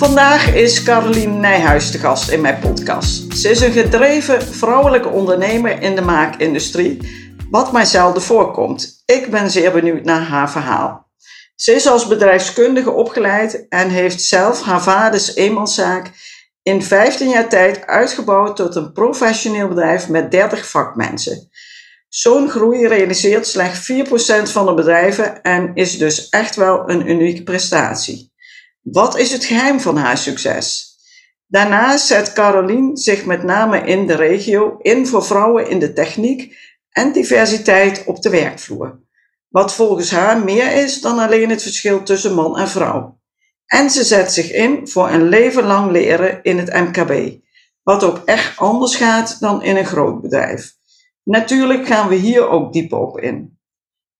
Vandaag is Caroline Nijhuis de gast in mijn podcast. Ze is een gedreven vrouwelijke ondernemer in de maakindustrie, wat mij zelden voorkomt. Ik ben zeer benieuwd naar haar verhaal. Ze is als bedrijfskundige opgeleid en heeft zelf haar vaders eenmanszaak in 15 jaar tijd uitgebouwd tot een professioneel bedrijf met 30 vakmensen. Zo'n groei realiseert slechts 4% van de bedrijven en is dus echt wel een unieke prestatie. Wat is het geheim van haar succes? Daarnaast zet Caroline zich met name in de regio in voor vrouwen in de techniek en diversiteit op de werkvloer. Wat volgens haar meer is dan alleen het verschil tussen man en vrouw. En ze zet zich in voor een leven lang leren in het MKB, wat ook echt anders gaat dan in een groot bedrijf. Natuurlijk gaan we hier ook diep op in.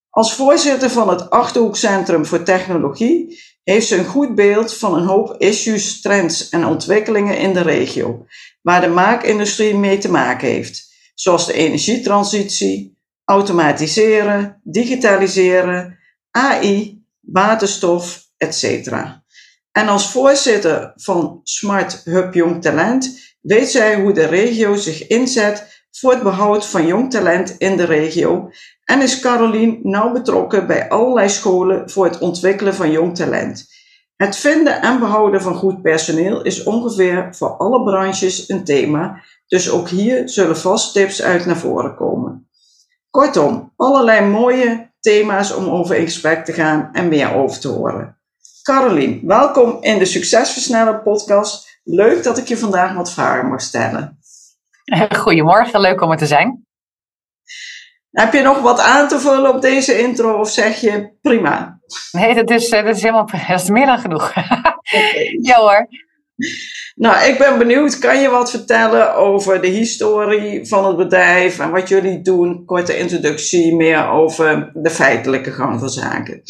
Als voorzitter van het Achterhoekcentrum voor Technologie heeft ze een goed beeld van een hoop issues, trends en ontwikkelingen in de regio, waar de maakindustrie mee te maken heeft, zoals de energietransitie, automatiseren, digitaliseren, AI, waterstof, etc. En als voorzitter van Smart Hub Jong Talent weet zij hoe de regio zich inzet voor het behoud van jong talent in de regio en is Caroline nauw betrokken bij allerlei scholen voor het ontwikkelen van jong talent. Het vinden en behouden van goed personeel is ongeveer voor alle branches een thema, dus ook hier zullen vast tips uit naar voren komen. Kortom, allerlei mooie thema's om over in gesprek te gaan en meer over te horen. Caroline, welkom in de Succesversneller podcast. Leuk dat ik je vandaag wat vragen mag stellen. Goedemorgen, leuk om er te zijn. Heb je nog wat aan te vullen op deze intro of zeg je prima? Nee, dat is, eh, dat is helemaal dat is meer dan genoeg. ja hoor. Nou, ik ben benieuwd. Kan je wat vertellen over de historie van het bedrijf en wat jullie doen? Korte introductie, meer over de feitelijke gang van zaken.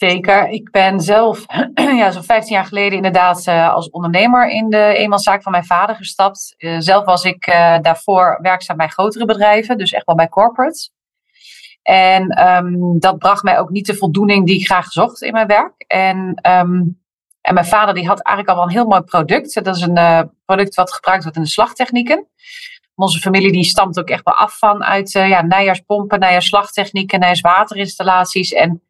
Zeker. Ik ben zelf ja, zo'n 15 jaar geleden inderdaad uh, als ondernemer in de eenmanszaak van mijn vader gestapt. Uh, zelf was ik uh, daarvoor werkzaam bij grotere bedrijven, dus echt wel bij corporates. En um, dat bracht mij ook niet de voldoening die ik graag zocht in mijn werk. En, um, en mijn vader die had eigenlijk al wel een heel mooi product. Dat is een product wat gebruikt wordt in de slagtechnieken. Onze familie die stamt ook echt wel af van uit ja, najaarspompen, najaarslagtechnieken, najaarswaterinstallaties. En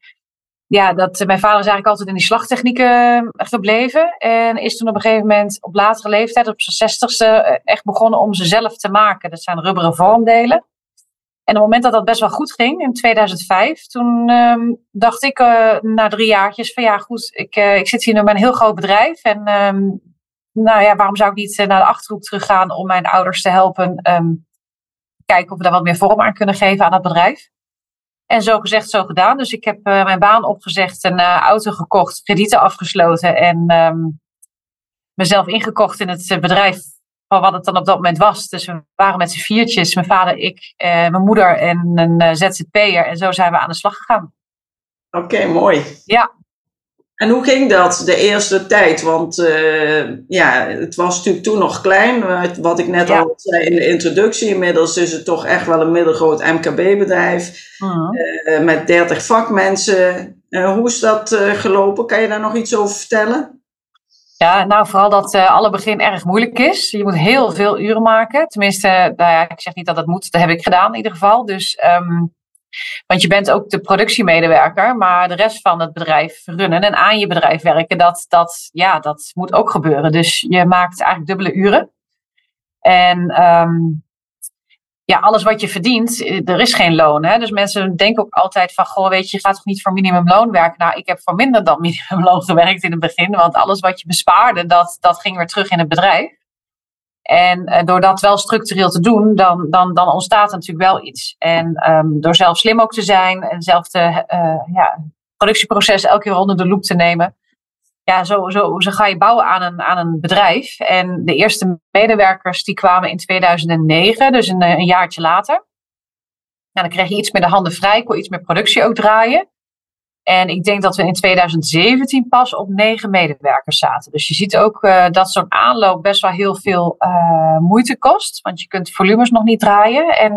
ja, dat, mijn vader is eigenlijk altijd in die slagtechnieken eh, gebleven. En is toen op een gegeven moment op latere leeftijd, op zijn zestigste, eh, echt begonnen om ze zelf te maken. Dat zijn rubberen vormdelen. En op het moment dat dat best wel goed ging, in 2005, toen um, dacht ik na drie jaartjes van ja goed, ik, ik zit hier nu bij een heel groot bedrijf. En um, nou ja, waarom zou ik niet naar de Achterhoek teruggaan om mijn ouders te helpen um, kijken of we daar wat meer vorm aan kunnen geven aan het bedrijf. En zo gezegd, zo gedaan. Dus ik heb uh, mijn baan opgezegd, een uh, auto gekocht, kredieten afgesloten en um, mezelf ingekocht in het uh, bedrijf van wat het dan op dat moment was. Dus we waren met z'n viertjes, mijn vader, ik, mijn moeder en een ZZP'er. En zo zijn we aan de slag gegaan. Oké, okay, mooi. Ja. En hoe ging dat de eerste tijd? Want uh, ja, het was natuurlijk toen nog klein. Wat ik net ja. al zei in de introductie. Inmiddels is het toch echt wel een middelgroot MKB-bedrijf. Uh-huh. Uh, met 30 vakmensen. Hoe is dat gelopen? Kan je daar nog iets over vertellen? Ja, nou vooral dat alle begin erg moeilijk is. Je moet heel veel uren maken. Tenminste, nou ja, ik zeg niet dat dat moet. Dat heb ik gedaan in ieder geval. Dus... Um, want je bent ook de productiemedewerker, maar de rest van het bedrijf runnen en aan je bedrijf werken, dat, dat, ja, dat moet ook gebeuren. Dus je maakt eigenlijk dubbele uren. En um, ja, alles wat je verdient, eh, er is geen loon. Hè? Dus mensen denken ook altijd van, goh, weet je, je gaat toch niet voor minimumloon werken? Nou, ik heb voor minder dan minimumloon gewerkt in het begin, want alles wat je bespaarde, dat, dat ging weer terug in het bedrijf. En uh, door dat wel structureel te doen, dan, dan, dan ontstaat er natuurlijk wel iets. En um, door zelf slim ook te zijn en zelf de uh, ja, productieproces elke keer onder de loep te nemen, ja, zo, zo, zo ga je bouwen aan een, aan een bedrijf. En de eerste medewerkers die kwamen in 2009, dus een, een jaartje later. Nou, dan kreeg je iets meer de handen vrij, kon iets meer productie ook draaien. En ik denk dat we in 2017 pas op negen medewerkers zaten. Dus je ziet ook uh, dat zo'n aanloop best wel heel veel uh, moeite kost. Want je kunt volumes nog niet draaien. En,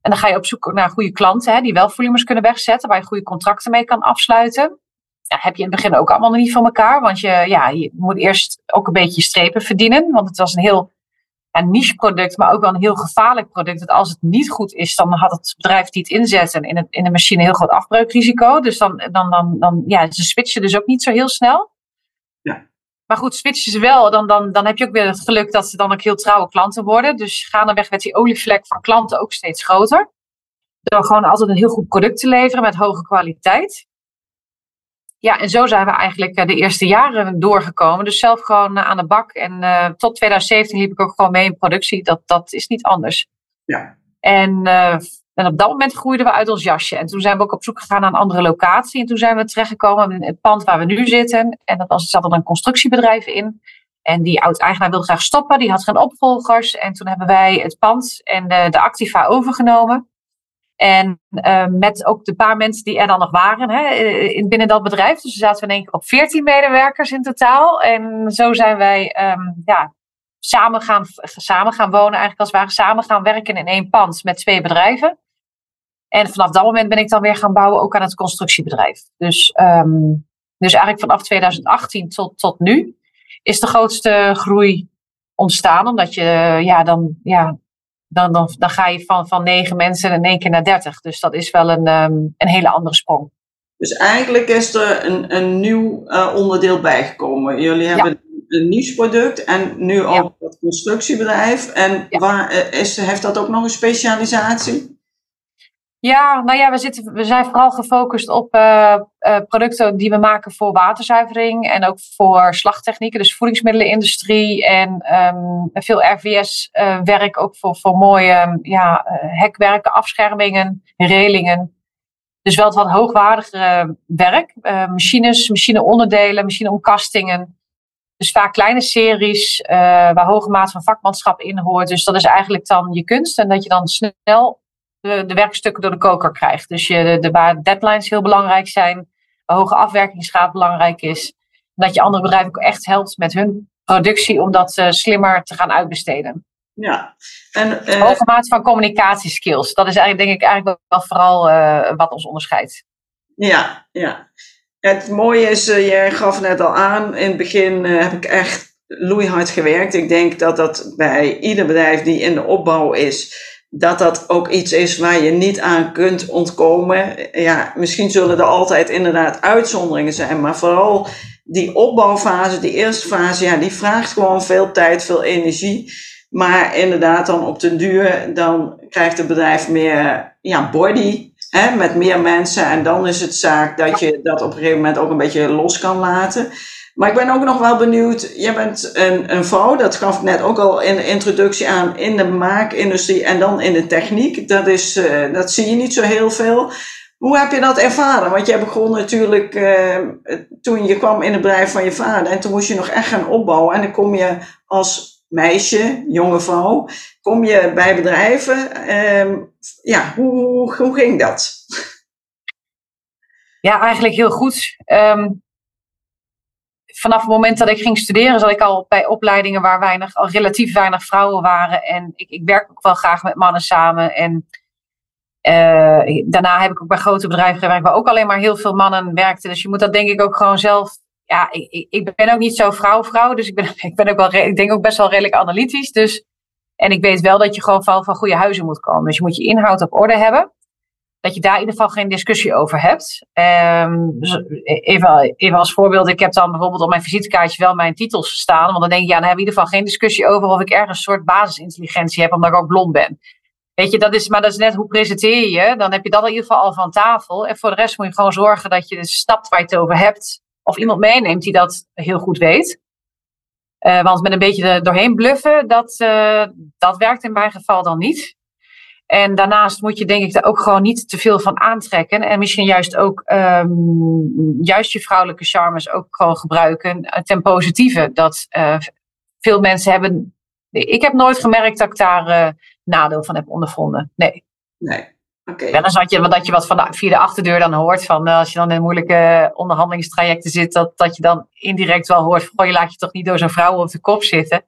en dan ga je op zoek naar goede klanten hè, die wel volumes kunnen wegzetten. Waar je goede contracten mee kan afsluiten. Ja, heb je in het begin ook allemaal nog niet van elkaar. Want je, ja, je moet eerst ook een beetje strepen verdienen. Want het was een heel een niche product, maar ook wel een heel gevaarlijk product. Dat als het niet goed is, dan had het bedrijf die het inzetten in, het, in de machine een heel groot afbreukrisico. Dus dan, dan, dan, dan ja, ze switchen dus ook niet zo heel snel. Ja. Maar goed, switchen ze wel, dan, dan, dan heb je ook weer het geluk dat ze dan ook heel trouwe klanten worden. Dus gaandeweg werd die olievlek van klanten ook steeds groter. Door gewoon altijd een heel goed product te leveren met hoge kwaliteit. Ja, en zo zijn we eigenlijk eh, de eerste jaren doorgekomen. Dus zelf gewoon eh, aan de bak. En uh, tot 2017 liep ik ook gewoon mee in productie. Dat, dat is niet anders. Ja. En, uh, en op dat moment groeiden we uit ons jasje. En toen zijn we ook op zoek gegaan naar een andere locatie. En toen zijn we terechtgekomen in het pand waar we nu zitten. En dat was, zat er een constructiebedrijf in. En die oud-eigenaar wilde graag stoppen. Die had geen opvolgers. En toen hebben wij het pand en de, de Activa overgenomen. En uh, met ook de paar mensen die er dan nog waren hè, in, binnen dat bedrijf. Dus we zaten in één keer op 14 medewerkers in totaal. En zo zijn wij um, ja, samen, gaan, samen gaan wonen, eigenlijk als het ware samen gaan werken in één pand met twee bedrijven. En vanaf dat moment ben ik dan weer gaan bouwen ook aan het constructiebedrijf. Dus, um, dus eigenlijk vanaf 2018 tot, tot nu is de grootste groei ontstaan. Omdat je ja, dan ja, dan, dan, dan ga je van, van negen mensen in één keer naar dertig. Dus dat is wel een, um, een hele andere sprong. Dus eigenlijk is er een, een nieuw uh, onderdeel bijgekomen. Jullie hebben ja. een nieuw product en nu ook ja. dat constructiebedrijf. En ja. waar, uh, is, heeft dat ook nog een specialisatie? Ja, nou ja, we, zitten, we zijn vooral gefocust op uh, uh, producten die we maken voor waterzuivering en ook voor slagtechnieken, dus voedingsmiddelenindustrie en um, veel RVS-werk, uh, ook voor, voor mooie ja, hekwerken, afschermingen, relingen. Dus wel het wat hoogwaardigere werk. machines, machineonderdelen, machineomkastingen. Dus vaak kleine series waar hoge mate van vakmanschap in hoort. Dus dat is eigenlijk dan je kunst en dat je dan snel de, de werkstukken door de koker krijgt. Dus je, de, de, waar deadlines heel belangrijk zijn, waar hoge afwerkingsgraad belangrijk is. En dat je andere bedrijven ook echt helpt met hun productie om dat uh, slimmer te gaan uitbesteden. Ja. En, uh, Hoge mate van communicatieskills. Dat is eigenlijk, denk ik, eigenlijk wel vooral uh, wat ons onderscheidt. Ja, ja. Het mooie is, jij gaf net al aan, in het begin heb ik echt loeihard gewerkt. Ik denk dat dat bij ieder bedrijf die in de opbouw is, dat dat ook iets is waar je niet aan kunt ontkomen. Ja, misschien zullen er altijd inderdaad uitzonderingen zijn, maar vooral die opbouwfase, die eerste fase, ja, die vraagt gewoon veel tijd, veel energie. Maar inderdaad, dan op den duur, dan krijgt het bedrijf meer ja, body, hè, met meer mensen. En dan is het zaak dat je dat op een gegeven moment ook een beetje los kan laten. Maar ik ben ook nog wel benieuwd, jij bent een, een vrouw, dat gaf ik net ook al in de introductie aan, in de maakindustrie en dan in de techniek. Dat, is, uh, dat zie je niet zo heel veel. Hoe heb je dat ervaren? Want jij begon natuurlijk uh, toen je kwam in het bedrijf van je vader en toen moest je nog echt gaan opbouwen. En dan kom je als meisje, jonge vrouw, kom je bij bedrijven. Uh, ja, hoe, hoe ging dat? Ja, eigenlijk heel goed. Um, vanaf het moment dat ik ging studeren, zat ik al bij opleidingen waar weinig, al relatief weinig vrouwen waren. En ik, ik werk ook wel graag met mannen samen. En uh, daarna heb ik ook bij grote bedrijven gewerkt waar ook alleen maar heel veel mannen werkten. Dus je moet dat denk ik ook gewoon zelf. Ja, ik, ik ben ook niet zo vrouw-vrouw. Dus ik ben, ik ben ook wel, ik denk ook best wel redelijk analytisch. Dus, en ik weet wel dat je gewoon van, van goede huizen moet komen. Dus je moet je inhoud op orde hebben dat je daar in ieder geval geen discussie over hebt. Um, even, als voorbeeld, ik heb dan bijvoorbeeld op mijn visitekaartje wel mijn titels staan. Want dan denk je, ja, dan hebben we in ieder geval geen discussie over of ik ergens een soort basisintelligentie heb, omdat ik ook blond ben. Weet je, dat is, maar dat is net hoe presenteer je. Dan heb je dat in ieder geval al van tafel. En voor de rest moet je gewoon zorgen dat je snapt waar je het over hebt. Of iemand meeneemt die dat heel goed weet. Uh, want met een beetje doorheen bluffen, dat, uh, dat werkt in mijn geval dan niet. En daarnaast moet je denk ik daar ook gewoon niet te veel van aantrekken. En misschien juist ook ehm, juist je vrouwelijke charmes ook gewoon gebruiken eh, ten positieve. Dat uh, veel mensen hebben. Ik heb nooit gemerkt dat ik daar uh, nadeel van heb ondervonden. Nee. Nee. Okay. Wel eens dat je, dat je wat van de, via de achterdeur dan hoort. Van, als je dan in moeilijke onderhandelingstrajecten zit, dat, dat je dan indirect wel hoort. Van, je laat je toch niet door zo'n vrouw op de kop zitten.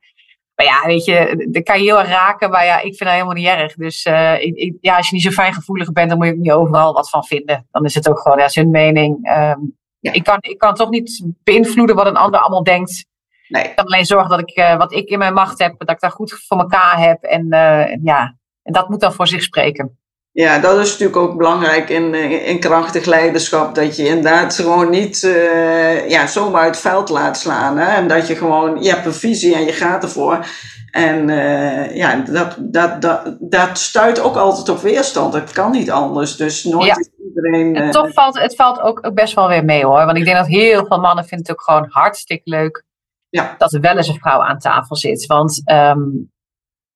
Maar ja, weet je, dat kan je heel erg raken. Maar ja, ik vind dat helemaal niet erg. Dus uh, ik, ja, als je niet zo fijngevoelig bent, dan moet je ook niet overal wat van vinden. Dan is het ook gewoon, ja, zijn mening. Um, ja. ik, kan, ik kan toch niet beïnvloeden wat een ander allemaal denkt. Nee. Ik kan alleen zorgen dat ik uh, wat ik in mijn macht heb, dat ik daar goed voor elkaar heb. En uh, ja, en dat moet dan voor zich spreken. Ja, dat is natuurlijk ook belangrijk in, in krachtig leiderschap. Dat je inderdaad gewoon niet uh, ja, zomaar uit het veld laat slaan. Hè? En dat je gewoon, je hebt een visie en je gaat ervoor. En uh, ja, dat, dat, dat, dat stuit ook altijd op weerstand. Het kan niet anders. Dus nooit ja. is iedereen. Uh, en toch valt het valt ook best wel weer mee hoor. Want ik denk dat heel veel mannen vinden het ook gewoon hartstikke leuk. Ja. Dat er wel eens een vrouw aan tafel zit. Want um,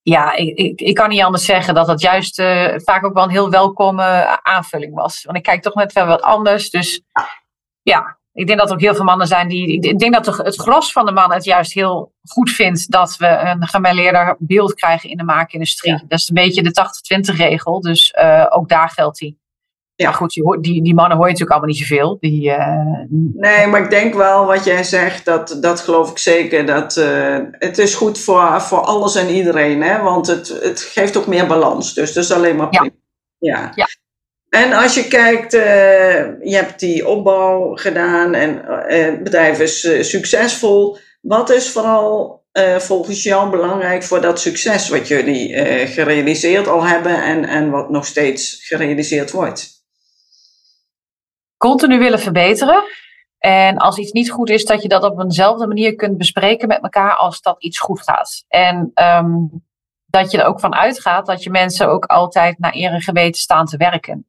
ja, ik, ik, ik, kan niet anders zeggen dat dat juist uh, vaak ook wel een heel welkome aanvulling was. Want ik kijk toch net wel wat anders. Dus ja, ik denk dat er ook heel veel mannen zijn die. Ik denk dat het gros van de mannen het juist heel goed vindt dat we een gemêleerder beeld krijgen in de maakindustrie. Ja. Dat is een beetje de 80-20 regel. Dus uh, ook daar geldt die. Ja, goed, die, die, die mannen hoor je natuurlijk allemaal niet zoveel. Die, uh, nee, maar ik denk wel wat jij zegt, dat, dat geloof ik zeker. Dat, uh, het is goed voor, voor alles en iedereen, hè? want het, het geeft ook meer balans. Dus dat is alleen maar prima. Ja. ja. ja. En als je kijkt, uh, je hebt die opbouw gedaan en het bedrijf is succesvol. Wat is vooral volgens jou belangrijk voor dat succes wat jullie gerealiseerd al hebben en, en wat nog steeds gerealiseerd wordt? Continu willen verbeteren. En als iets niet goed is, dat je dat op eenzelfde manier kunt bespreken met elkaar als dat iets goed gaat. En um, dat je er ook van uitgaat dat je mensen ook altijd naar eer en geweten staan te werken.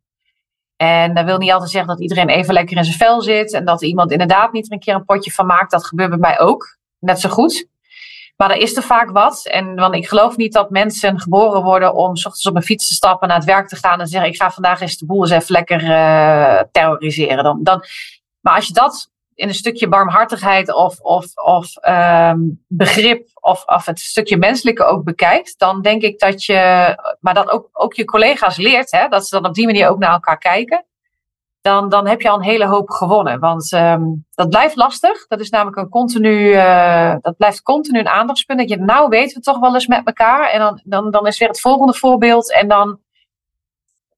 En dat wil niet altijd zeggen dat iedereen even lekker in zijn vel zit en dat iemand inderdaad niet er een keer een potje van maakt. Dat gebeurt bij mij ook, net zo goed. Maar er is er vaak wat. En want ik geloof niet dat mensen geboren worden om s ochtends op een fiets te stappen, naar het werk te gaan en zeggen: Ik ga vandaag eens de boel eens even lekker uh, terroriseren. Dan, dan, maar als je dat in een stukje barmhartigheid of, of, of um, begrip of, of het stukje menselijke ook bekijkt, dan denk ik dat je, maar dat ook, ook je collega's leert, hè, dat ze dan op die manier ook naar elkaar kijken dan, dan heb je al een hele hoop gewonnen. Want um, dat blijft lastig. Dat is namelijk een continu, uh, dat blijft continu een aandachtspunt. Dat je, nou weten we toch wel eens met elkaar. En dan, dan, dan is weer het volgende voorbeeld. En dan,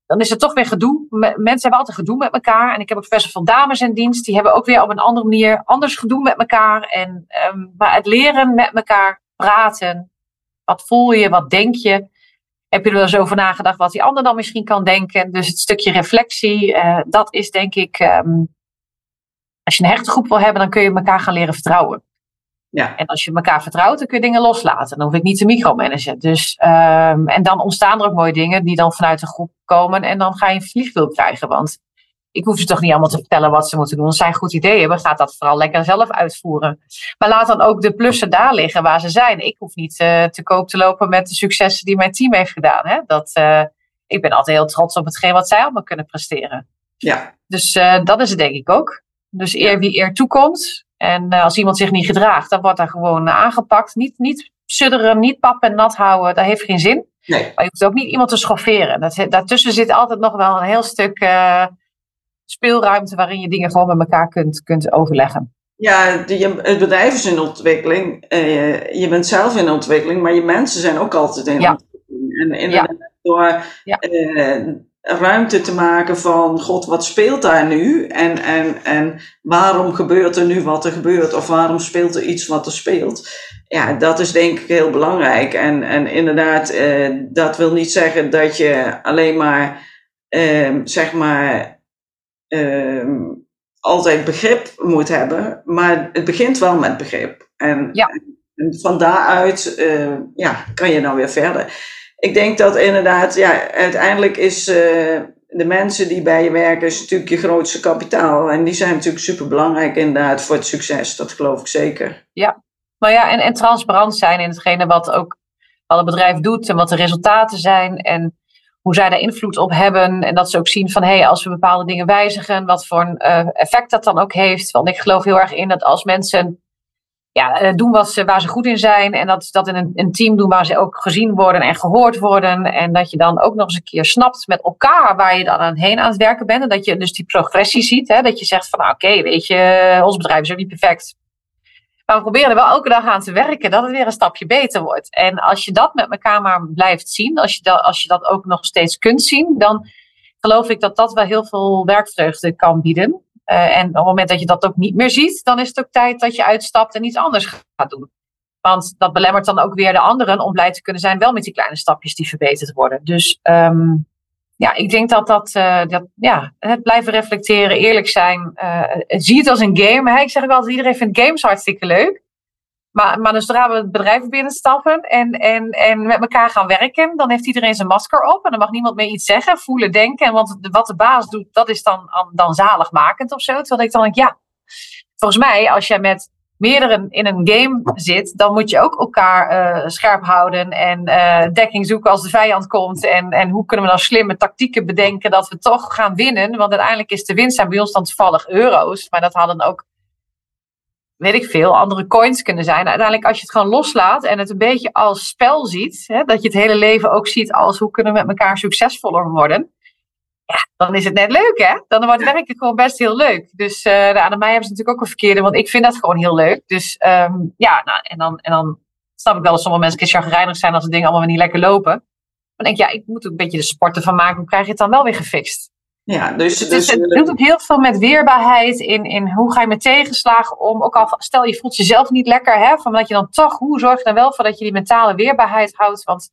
dan is er toch weer gedoe. Mensen hebben altijd gedoe met elkaar. En ik heb ook best wel veel dames in dienst. Die hebben ook weer op een andere manier anders gedoe met elkaar. En um, maar het leren met elkaar praten. Wat voel je, wat denk je? Heb je er wel eens over nagedacht wat die ander dan misschien kan denken? Dus het stukje reflectie, uh, dat is denk ik, um, als je een hechte groep wil hebben, dan kun je elkaar gaan leren vertrouwen. Ja. En als je elkaar vertrouwt, dan kun je dingen loslaten. Dan hoef ik niet te micromanagen. Dus, um, en dan ontstaan er ook mooie dingen die dan vanuit de groep komen. En dan ga je een vliegwiel krijgen. Want ik hoef ze toch niet allemaal te vertellen wat ze moeten doen. Als zij een goed idee hebben, gaat dat vooral lekker zelf uitvoeren. Maar laat dan ook de plussen daar liggen waar ze zijn. Ik hoef niet uh, te koop te lopen met de successen die mijn team heeft gedaan. Hè? Dat, uh, ik ben altijd heel trots op hetgeen wat zij allemaal kunnen presteren. Ja. Dus uh, dat is het denk ik ook. Dus eer wie eer toekomt. En als iemand zich niet gedraagt, dan wordt daar gewoon aangepakt. Niet, niet sudderen, niet pap en nat houden. Dat heeft geen zin. Nee. Maar je hoeft ook niet iemand te schofferen. Dat, daartussen zit altijd nog wel een heel stuk speelruimte waarin je dingen gewoon met elkaar kunt, kunt overleggen. Ja, die, het bedrijf is in ontwikkeling. Uh, je bent zelf in ontwikkeling, maar je mensen zijn ook altijd in ja. ontwikkeling. En inderdaad, ja. door ja. uh, ruimte te maken van, god, wat speelt daar nu? En, en, en waarom gebeurt er nu wat er gebeurt? Of waarom speelt er iets wat er speelt? Ja, dat is denk ik heel belangrijk. En, en inderdaad, uh, dat wil niet zeggen dat je alleen maar, zeg maar, altijd begrip moet hebben, maar het begint wel met begrip. En, ja. en van daaruit uh, ja, kan je dan weer verder. Ik denk dat inderdaad, ja, uiteindelijk is uh, de mensen die bij je werken, is natuurlijk je grootste kapitaal. En die zijn natuurlijk super belangrijk inderdaad voor het succes, dat geloof ik zeker. Ja, maar ja, en, en transparant zijn in hetgene wat ook wat het bedrijf doet en wat de resultaten zijn. En hoe zij daar invloed op hebben. En dat ze ook zien van hé, hey, als we bepaalde dingen wijzigen, wat voor een uh, effect dat dan ook heeft. Want ik geloof heel erg in dat als mensen ja, eh, doen wat ze, waar ze goed in zijn. En dat dat in een, een, team doen waar ze ook gezien worden en gehoord worden. En dat je dan ook nog eens een keer snapt met elkaar waar je dan aan heen aan het werken bent. En dat je dus die progressie ziet. Hè? Dat je zegt van nou, oké, weet je, ons bedrijf is ook niet perfect. Maar we proberen er wel elke dag aan te werken dat het weer een stapje beter wordt. En als je dat met elkaar maar blijft zien, als je dat, als je dat ook nog steeds kunt zien, dan geloof ik dat dat wel heel veel werkvreugde kan bieden. Uh, en op het moment dat je dat ook niet meer ziet, dan is het ook tijd dat je uitstapt en iets anders gaat doen. Want dat belemmert dan ook weer de anderen om blij te kunnen zijn, wel met die kleine stapjes die verbeterd worden. Dus um, ja, ik denk dat dat, uh, dat ja, het blijven reflecteren, eerlijk zijn. Uh, zie het als een game. Hè? Ik zeg ook altijd, iedereen vindt games hartstikke leuk. Maar, maar dus zodra we het bedrijf binnenstappen en, en, en met elkaar gaan werken, dan heeft iedereen zijn masker op en dan mag niemand meer iets zeggen, voelen, denken. Want wat de baas doet, dat is dan, dan zaligmakend of zo. Terwijl ik dan denk, ja, volgens mij, als jij met meerdere in een game zit, dan moet je ook elkaar uh, scherp houden en uh, dekking zoeken als de vijand komt. En, en hoe kunnen we dan slimme tactieken bedenken dat we toch gaan winnen? Want uiteindelijk is de winst zijn bij ons dan euro's, maar dat hadden ook weet ik veel, andere coins kunnen zijn. Uiteindelijk, als je het gewoon loslaat en het een beetje als spel ziet, hè, dat je het hele leven ook ziet als hoe kunnen we met elkaar succesvoller worden. Dan is het net leuk, hè? Dan wordt het werken gewoon best heel leuk. Dus uh, aan mij hebben ze natuurlijk ook een verkeerde, want ik vind dat gewoon heel leuk. Dus um, ja, nou, en, dan, en dan snap ik wel dat sommige mensen een keer chagrijnig zijn als de dingen allemaal weer niet lekker lopen. Dan denk ik, ja, ik moet ook een beetje de sporten van maken. Hoe krijg je het dan wel weer gefixt? Ja, dus, dus, dus, het uh, doet ook heel veel met weerbaarheid in, in hoe ga je met tegenslagen om. Ook al stel je voelt jezelf niet lekker, hè, van dat je dan toch, hoe zorg je dan wel voor dat je die mentale weerbaarheid houdt? Want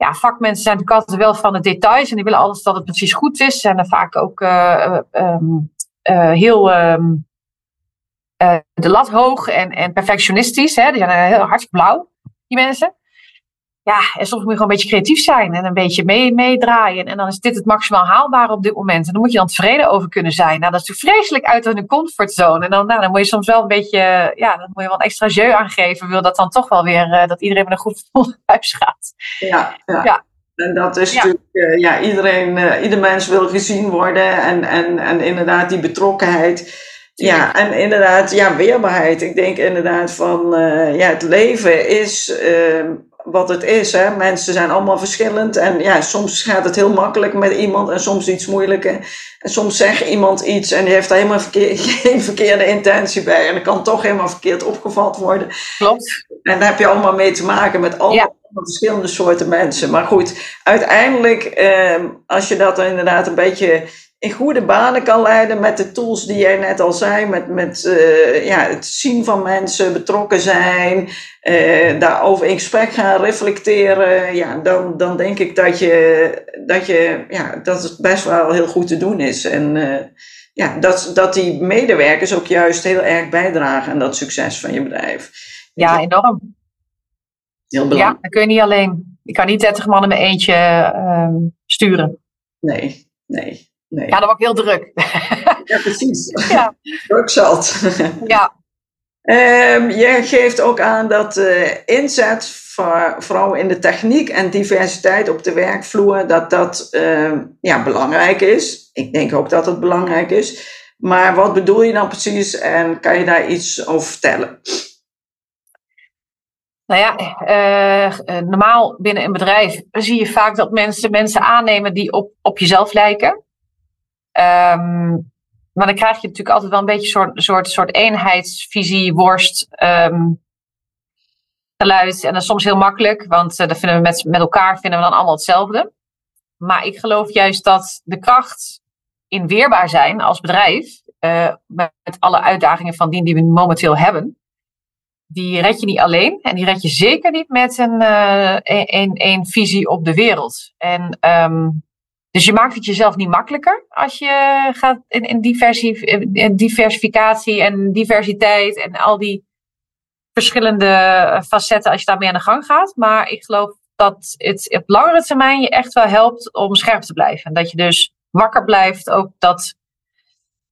ja, vakmensen zijn natuurlijk altijd wel van de details en die willen alles dat het precies goed is. En dan vaak ook uh, um, uh, heel um, de lat hoog en, en perfectionistisch. Hè? Die zijn heel hartstikke blauw, die mensen. Ja, en soms moet je gewoon een beetje creatief zijn en een beetje mee, meedraaien. En dan is dit het maximaal haalbare op dit moment. En dan moet je dan tevreden over kunnen zijn. Nou, dat is natuurlijk vreselijk uit hun comfortzone. En dan, nou, dan moet je soms wel een beetje, ja, dan moet je wel een extra jeu aangeven. Wil dat dan toch wel weer, uh, dat iedereen met een goed gevoel naar huis gaat. Ja, ja. ja. En dat is ja. natuurlijk, uh, ja, iedereen, uh, ieder mens wil gezien worden. En, en, en inderdaad die betrokkenheid. Ja, en inderdaad, ja, weerbaarheid. Ik denk inderdaad van, ja, het leven is uh, wat het is. Hè. Mensen zijn allemaal verschillend. En ja, soms gaat het heel makkelijk met iemand en soms iets moeilijker. En soms zegt iemand iets en die heeft daar helemaal verkeer, geen verkeerde intentie bij. En dat kan toch helemaal verkeerd opgevat worden. Klopt. En daar heb je allemaal mee te maken met allemaal ja. verschillende soorten mensen. Maar goed, uiteindelijk, eh, als je dat inderdaad een beetje in goede banen kan leiden met de tools die jij net al zei. Met, met uh, ja, het zien van mensen, betrokken zijn, uh, daarover in gesprek gaan reflecteren. Ja, dan, dan denk ik dat, je, dat, je, ja, dat het best wel heel goed te doen is. En uh, ja, dat, dat die medewerkers ook juist heel erg bijdragen aan dat succes van je bedrijf. Ja, enorm. Heel belangrijk. Ja, dat kun je niet alleen. Je kan niet 30 man in mijn eentje uh, sturen. Nee, nee. Nee. Ja, word ik heel druk. Ja, precies. Ja. Druk zat. Ja. Um, je geeft ook aan dat uh, inzet voor vrouwen in de techniek en diversiteit op de werkvloer, dat dat uh, ja, belangrijk is. Ik denk ook dat het belangrijk is. Maar wat bedoel je dan precies en kan je daar iets over vertellen? Nou ja, uh, normaal binnen een bedrijf zie je vaak dat mensen mensen aannemen die op, op jezelf lijken. Maar dan krijg je natuurlijk altijd wel een beetje een soort, soort, soort eenheidsvisie, worst, um, geluid. En dat is soms heel makkelijk, want uh, dat vinden we met, met elkaar vinden we dan allemaal hetzelfde. Maar ik geloof juist dat de kracht in weerbaar zijn als bedrijf, uh, met alle uitdagingen van die die we momenteel hebben, die red je niet alleen. En die red je zeker niet met een, uh, een, een visie op de wereld. En um, dus je maakt het jezelf niet makkelijker als je gaat in, in, diversi, in diversificatie en diversiteit en al die verschillende facetten als je daarmee aan de gang gaat. Maar ik geloof dat het op langere termijn je echt wel helpt om scherp te blijven. En dat je dus wakker blijft, ook dat,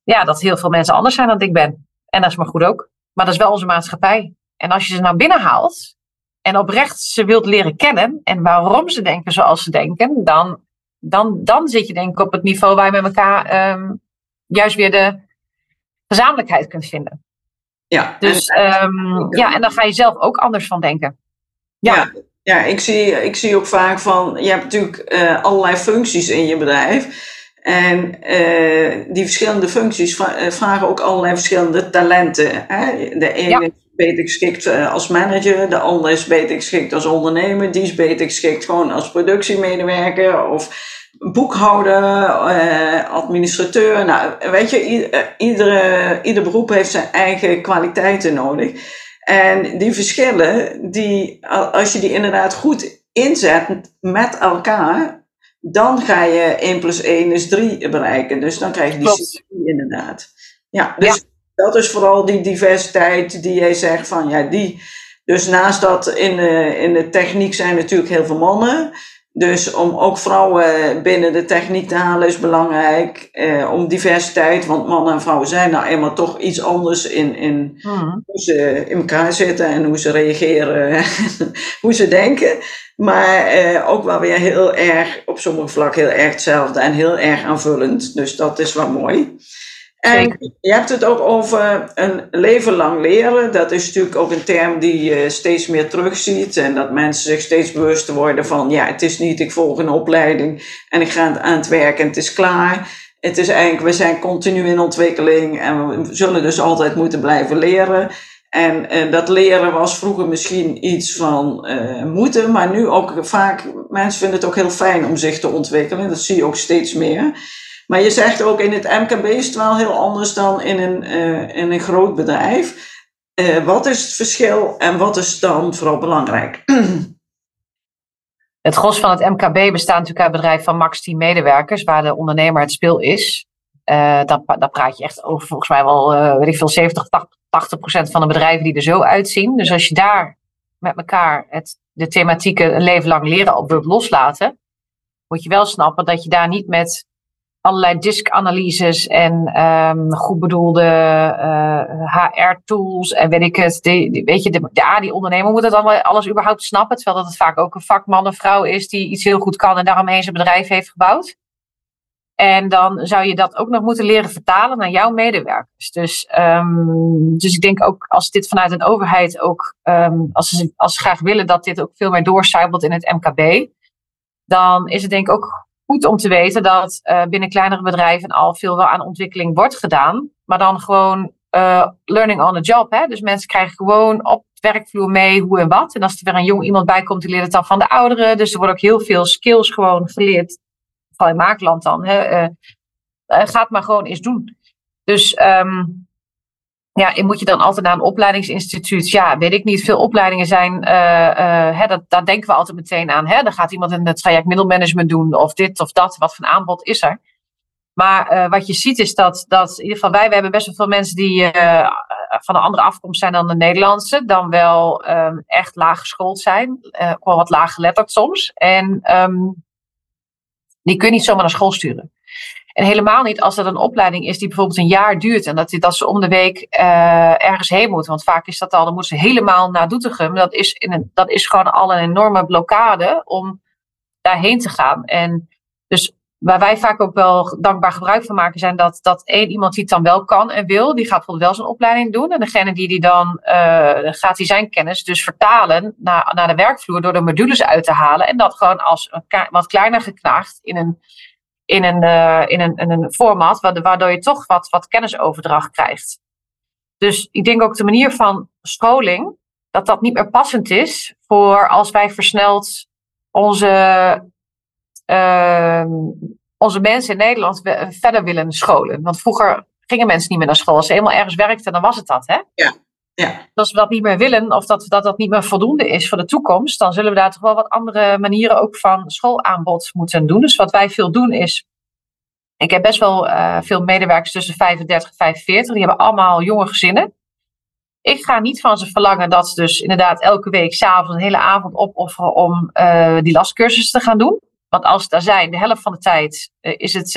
ja, dat heel veel mensen anders zijn dan ik ben. En dat is maar goed ook. Maar dat is wel onze maatschappij. En als je ze naar binnen haalt en oprecht ze wilt leren kennen en waarom ze denken zoals ze denken, dan dan, dan zit je denk ik op het niveau waar je met elkaar ehm, juist weer de gezamenlijkheid kunt vinden. Ja, dus en, ja, en dan ga je zelf ook anders van denken. Ja, ja, ja ik, zie, ik zie ook vaak van, je hebt natuurlijk uh, allerlei functies in je bedrijf. En uh, die verschillende functies eh, vragen ook allerlei verschillende talenten. Hè? De ene beter geschikt uh, als manager, de ander is beter geschikt als ondernemer, die is beter geschikt gewoon als productiemedewerker of boekhouder, uh, administrateur. Nou, weet je, iedere, ieder beroep heeft zijn eigen kwaliteiten nodig. En die verschillen, die, als je die inderdaad goed inzet met elkaar, dan ga je 1 plus 1 is 3 bereiken. Dus dan krijg je die synergie inderdaad. Ja, dus dat is vooral die diversiteit die jij zegt van ja, die. Dus naast dat in de, in de techniek zijn natuurlijk heel veel mannen. Dus om ook vrouwen binnen de techniek te halen is belangrijk. Eh, om diversiteit, want mannen en vrouwen zijn nou eenmaal toch iets anders in, in hmm. hoe ze in elkaar zitten en hoe ze reageren, hoe ze denken. Maar eh, ook wel weer heel erg, op sommige vlakken heel erg hetzelfde en heel erg aanvullend. Dus dat is wel mooi. En je hebt het ook over een leven lang leren. Dat is natuurlijk ook een term die je steeds meer terugziet. En dat mensen zich steeds bewuster worden van: ja, het is niet ik volg een opleiding en ik ga aan het werk en het is klaar. Het is eigenlijk, we zijn continu in ontwikkeling en we zullen dus altijd moeten blijven leren. En, en dat leren was vroeger misschien iets van uh, moeten, maar nu ook vaak, mensen vinden het ook heel fijn om zich te ontwikkelen. Dat zie je ook steeds meer. Maar je zegt ook in het MKB is het wel heel anders dan in een, uh, in een groot bedrijf. Uh, wat is het verschil en wat is dan vooral belangrijk? Het gros van het MKB bestaat natuurlijk uit bedrijf van max 10 medewerkers, waar de ondernemer het speel is. Uh, dan, dan praat je echt over volgens mij wel, weet ik veel, 70, 80 procent van de bedrijven die er zo uitzien. Dus als je daar met elkaar het, de thematieken een leven lang leren op wilt loslaten, moet je wel snappen dat je daar niet met allerlei disk-analyses en um, goed bedoelde uh, eh, HR-tools en weet ik het. Weet je, de, de, die ondernemer moet het wel alles überhaupt snappen. Terwijl dat het vaak ook een vakman of vrouw is die iets heel goed kan en daaromheen zijn bedrijf heeft gebouwd. En dan zou je dat ook nog moeten leren vertalen naar jouw medewerkers. Dus, um, dus ik denk ook als dit vanuit een overheid ook, um, als, ze, als ze graag willen dat dit ook veel meer doorcijpelt in het MKB, dan is het denk ik ook goed om te weten dat uh, binnen kleinere bedrijven al veel wel aan ontwikkeling wordt gedaan. Maar dan gewoon uh, learning on the job. Hè? Dus mensen krijgen gewoon op het werkvloer mee hoe en wat. En als er weer een jong iemand bij komt, die leert het dan van de ouderen. Dus er wordt ook heel veel skills gewoon geleerd. Vooral in maakland dan. Hè? Uh, gaat maar gewoon eens doen. Dus um, ja, moet je dan altijd naar een opleidingsinstituut? Ja, weet ik niet. Veel opleidingen zijn, uh, uh, hè, dat, daar denken we altijd meteen aan. Hè? Dan gaat iemand een traject middelmanagement doen of dit of dat. Wat voor aanbod is er? Maar uh, wat je ziet is dat, dat in ieder geval wij, we hebben best wel veel mensen die van een andere afkomst zijn dan de Nederlandse. Dan wel um, echt laag geschoold zijn. gewoon wat laag geletterd soms. En um, die kun je niet zomaar naar school sturen. En helemaal niet als dat een opleiding is die bijvoorbeeld een jaar duurt en dat, dat ze om de week uh, ergens heen moeten. Want vaak is dat al, dan moeten ze helemaal naar Doetinchem. Dat is, in een, dat is gewoon al een enorme blokkade om daarheen te gaan. En dus waar wij vaak ook wel dankbaar gebruik van maken, zijn dat, dat één iemand die het dan wel kan en wil, die gaat bijvoorbeeld wel zijn opleiding doen. En degene die die dan uh, gaat die zijn kennis dus vertalen naar, naar de werkvloer door de modules uit te halen. En dat gewoon als een wat kleiner geknaagd in een in een, uh, in een, in een format waardoor je toch wat, wat kennisoverdracht krijgt. Dus ik denk ook de manier van scholing, dat dat niet meer passend is voor als wij versneld onze, uh, onze mensen in Nederland verder willen scholen. Want vroeger gingen mensen niet meer naar school. Als ze eenmaal ergens werkten, dan was het dat. Hè? Ja. Ja. Als we dat niet meer willen, of dat, dat dat niet meer voldoende is voor de toekomst, dan zullen we daar toch wel wat andere manieren ook van schoolaanbod moeten doen. Dus wat wij veel doen is. Ik heb best wel uh, veel medewerkers tussen 35 en 45. Die hebben allemaal jonge gezinnen. Ik ga niet van ze verlangen dat ze dus inderdaad elke week s'avonds een hele avond opofferen om uh, die lastcursus te gaan doen. Want als ze daar zijn, de helft van de tijd uh, is het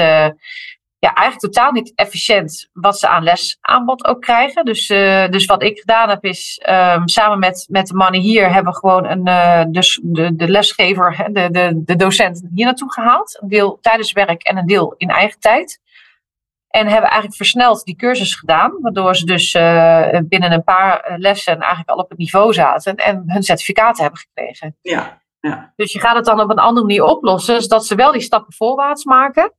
ja, eigenlijk totaal niet efficiënt wat ze aan lesaanbod ook krijgen. Dus, uh, dus wat ik gedaan heb is, um, samen met, met de mannen hier hebben we gewoon een, uh, dus de, de lesgever, de, de, de docent hier naartoe gehaald. Een deel tijdens werk en een deel in eigen tijd. En hebben eigenlijk versneld die cursus gedaan, waardoor ze dus uh, binnen een paar lessen eigenlijk al op het niveau zaten en hun certificaten hebben gekregen. Ja, ja. Dus je gaat het dan op een andere manier oplossen, zodat ze wel die stappen voorwaarts maken.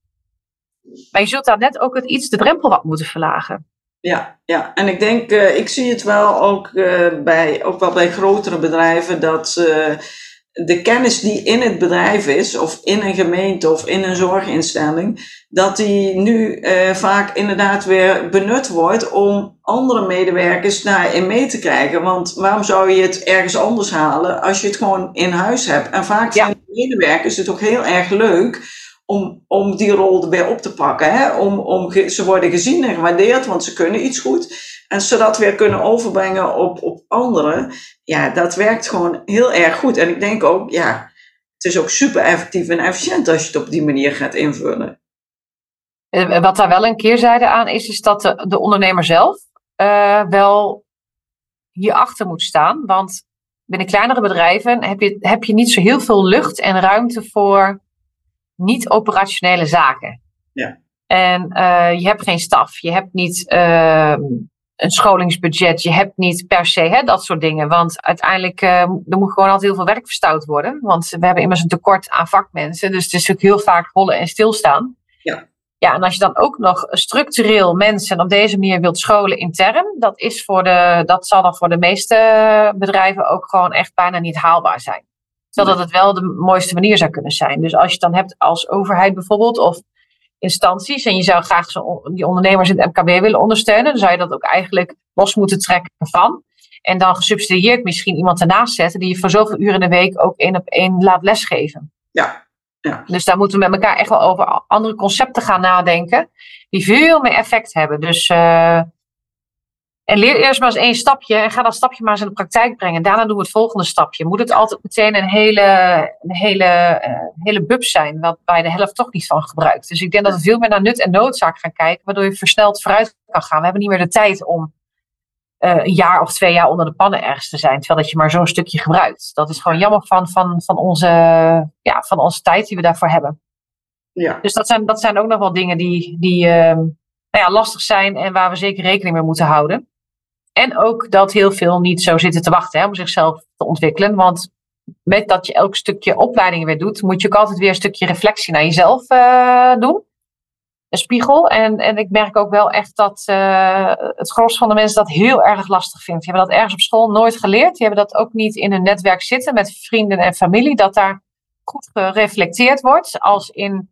Maar je zult daar net ook het iets de drempel wat moeten verlagen. Ja, ja. en ik denk, uh, ik zie het wel ook, uh, bij, ook wel bij grotere bedrijven, dat uh, de kennis die in het bedrijf is, of in een gemeente of in een zorginstelling, dat die nu vaak inderdaad weer benut wordt om andere medewerkers daarin mee te krijgen. Want waarom zou je het ergens anders halen als je het gewoon in huis hebt? En vaak zijn ja. medewerkers het ook heel erg leuk om, om die rol er weer op te pakken. Hè? Om, om, ze worden gezien en gewaardeerd, want ze kunnen iets goed. En ze dat weer kunnen overbrengen op, op anderen. Ja, dat werkt gewoon heel erg goed. En ik denk ook, ja, het is ook super effectief en efficiënt als je het op die manier gaat invullen. Wat daar wel een keerzijde aan is, is dat de, de ondernemer zelf uh, wel hierachter moet staan. Want binnen kleinere bedrijven heb je, heb je niet zo heel veel lucht en ruimte voor niet-operationele zaken. Ja. En uh, je hebt geen staf, je hebt niet uh, een scholingsbudget, je hebt niet per se hè, dat soort dingen. Want uiteindelijk uh, er moet gewoon altijd heel veel werk verstouwd worden. Want we hebben immers een tekort aan vakmensen. Dus het is ook heel vaak rollen en stilstaan. Ja. Ja, en als je dan ook nog structureel mensen op deze manier wilt scholen intern, dat, is voor de, dat zal dan voor de meeste bedrijven ook gewoon echt bijna niet haalbaar zijn. Terwijl dat het wel de mooiste manier zou kunnen zijn. Dus als je het dan hebt als overheid bijvoorbeeld, of instanties, en je zou graag zo die ondernemers in het MKB willen ondersteunen, dan zou je dat ook eigenlijk los moeten trekken van. En dan gesubsidieerd misschien iemand ernaast zetten die je voor zoveel uren in de week ook één op één laat lesgeven. Ja. ja. Dus daar moeten we met elkaar echt wel over andere concepten gaan nadenken, die veel meer effect hebben. Dus uh, en leer eerst maar eens één stapje en ga dat stapje maar eens in de praktijk brengen. Daarna doen we het volgende stapje. Moet het altijd meteen een hele, een hele, uh, hele bub zijn, waar je de helft toch niet van gebruikt. Dus ik denk dat we veel meer naar nut en noodzaak gaan kijken, waardoor je versneld vooruit kan gaan. We hebben niet meer de tijd om uh, een jaar of twee jaar onder de pannen ergens te zijn, terwijl dat je maar zo'n stukje gebruikt. Dat is gewoon jammer van, van, van, onze, ja, van onze tijd die we daarvoor hebben. Ja. Dus dat zijn, dat zijn ook nog wel dingen die, die uh, nou ja, lastig zijn en waar we zeker rekening mee moeten houden. En ook dat heel veel niet zo zitten te wachten hè, om zichzelf te ontwikkelen. Want met dat je elk stukje opleiding weer doet, moet je ook altijd weer een stukje reflectie naar jezelf uh, doen. Een spiegel. En, en ik merk ook wel echt dat uh, het gros van de mensen dat heel erg lastig vindt. Die hebben dat ergens op school nooit geleerd. Die hebben dat ook niet in hun netwerk zitten met vrienden en familie. Dat daar goed gereflecteerd wordt. Als in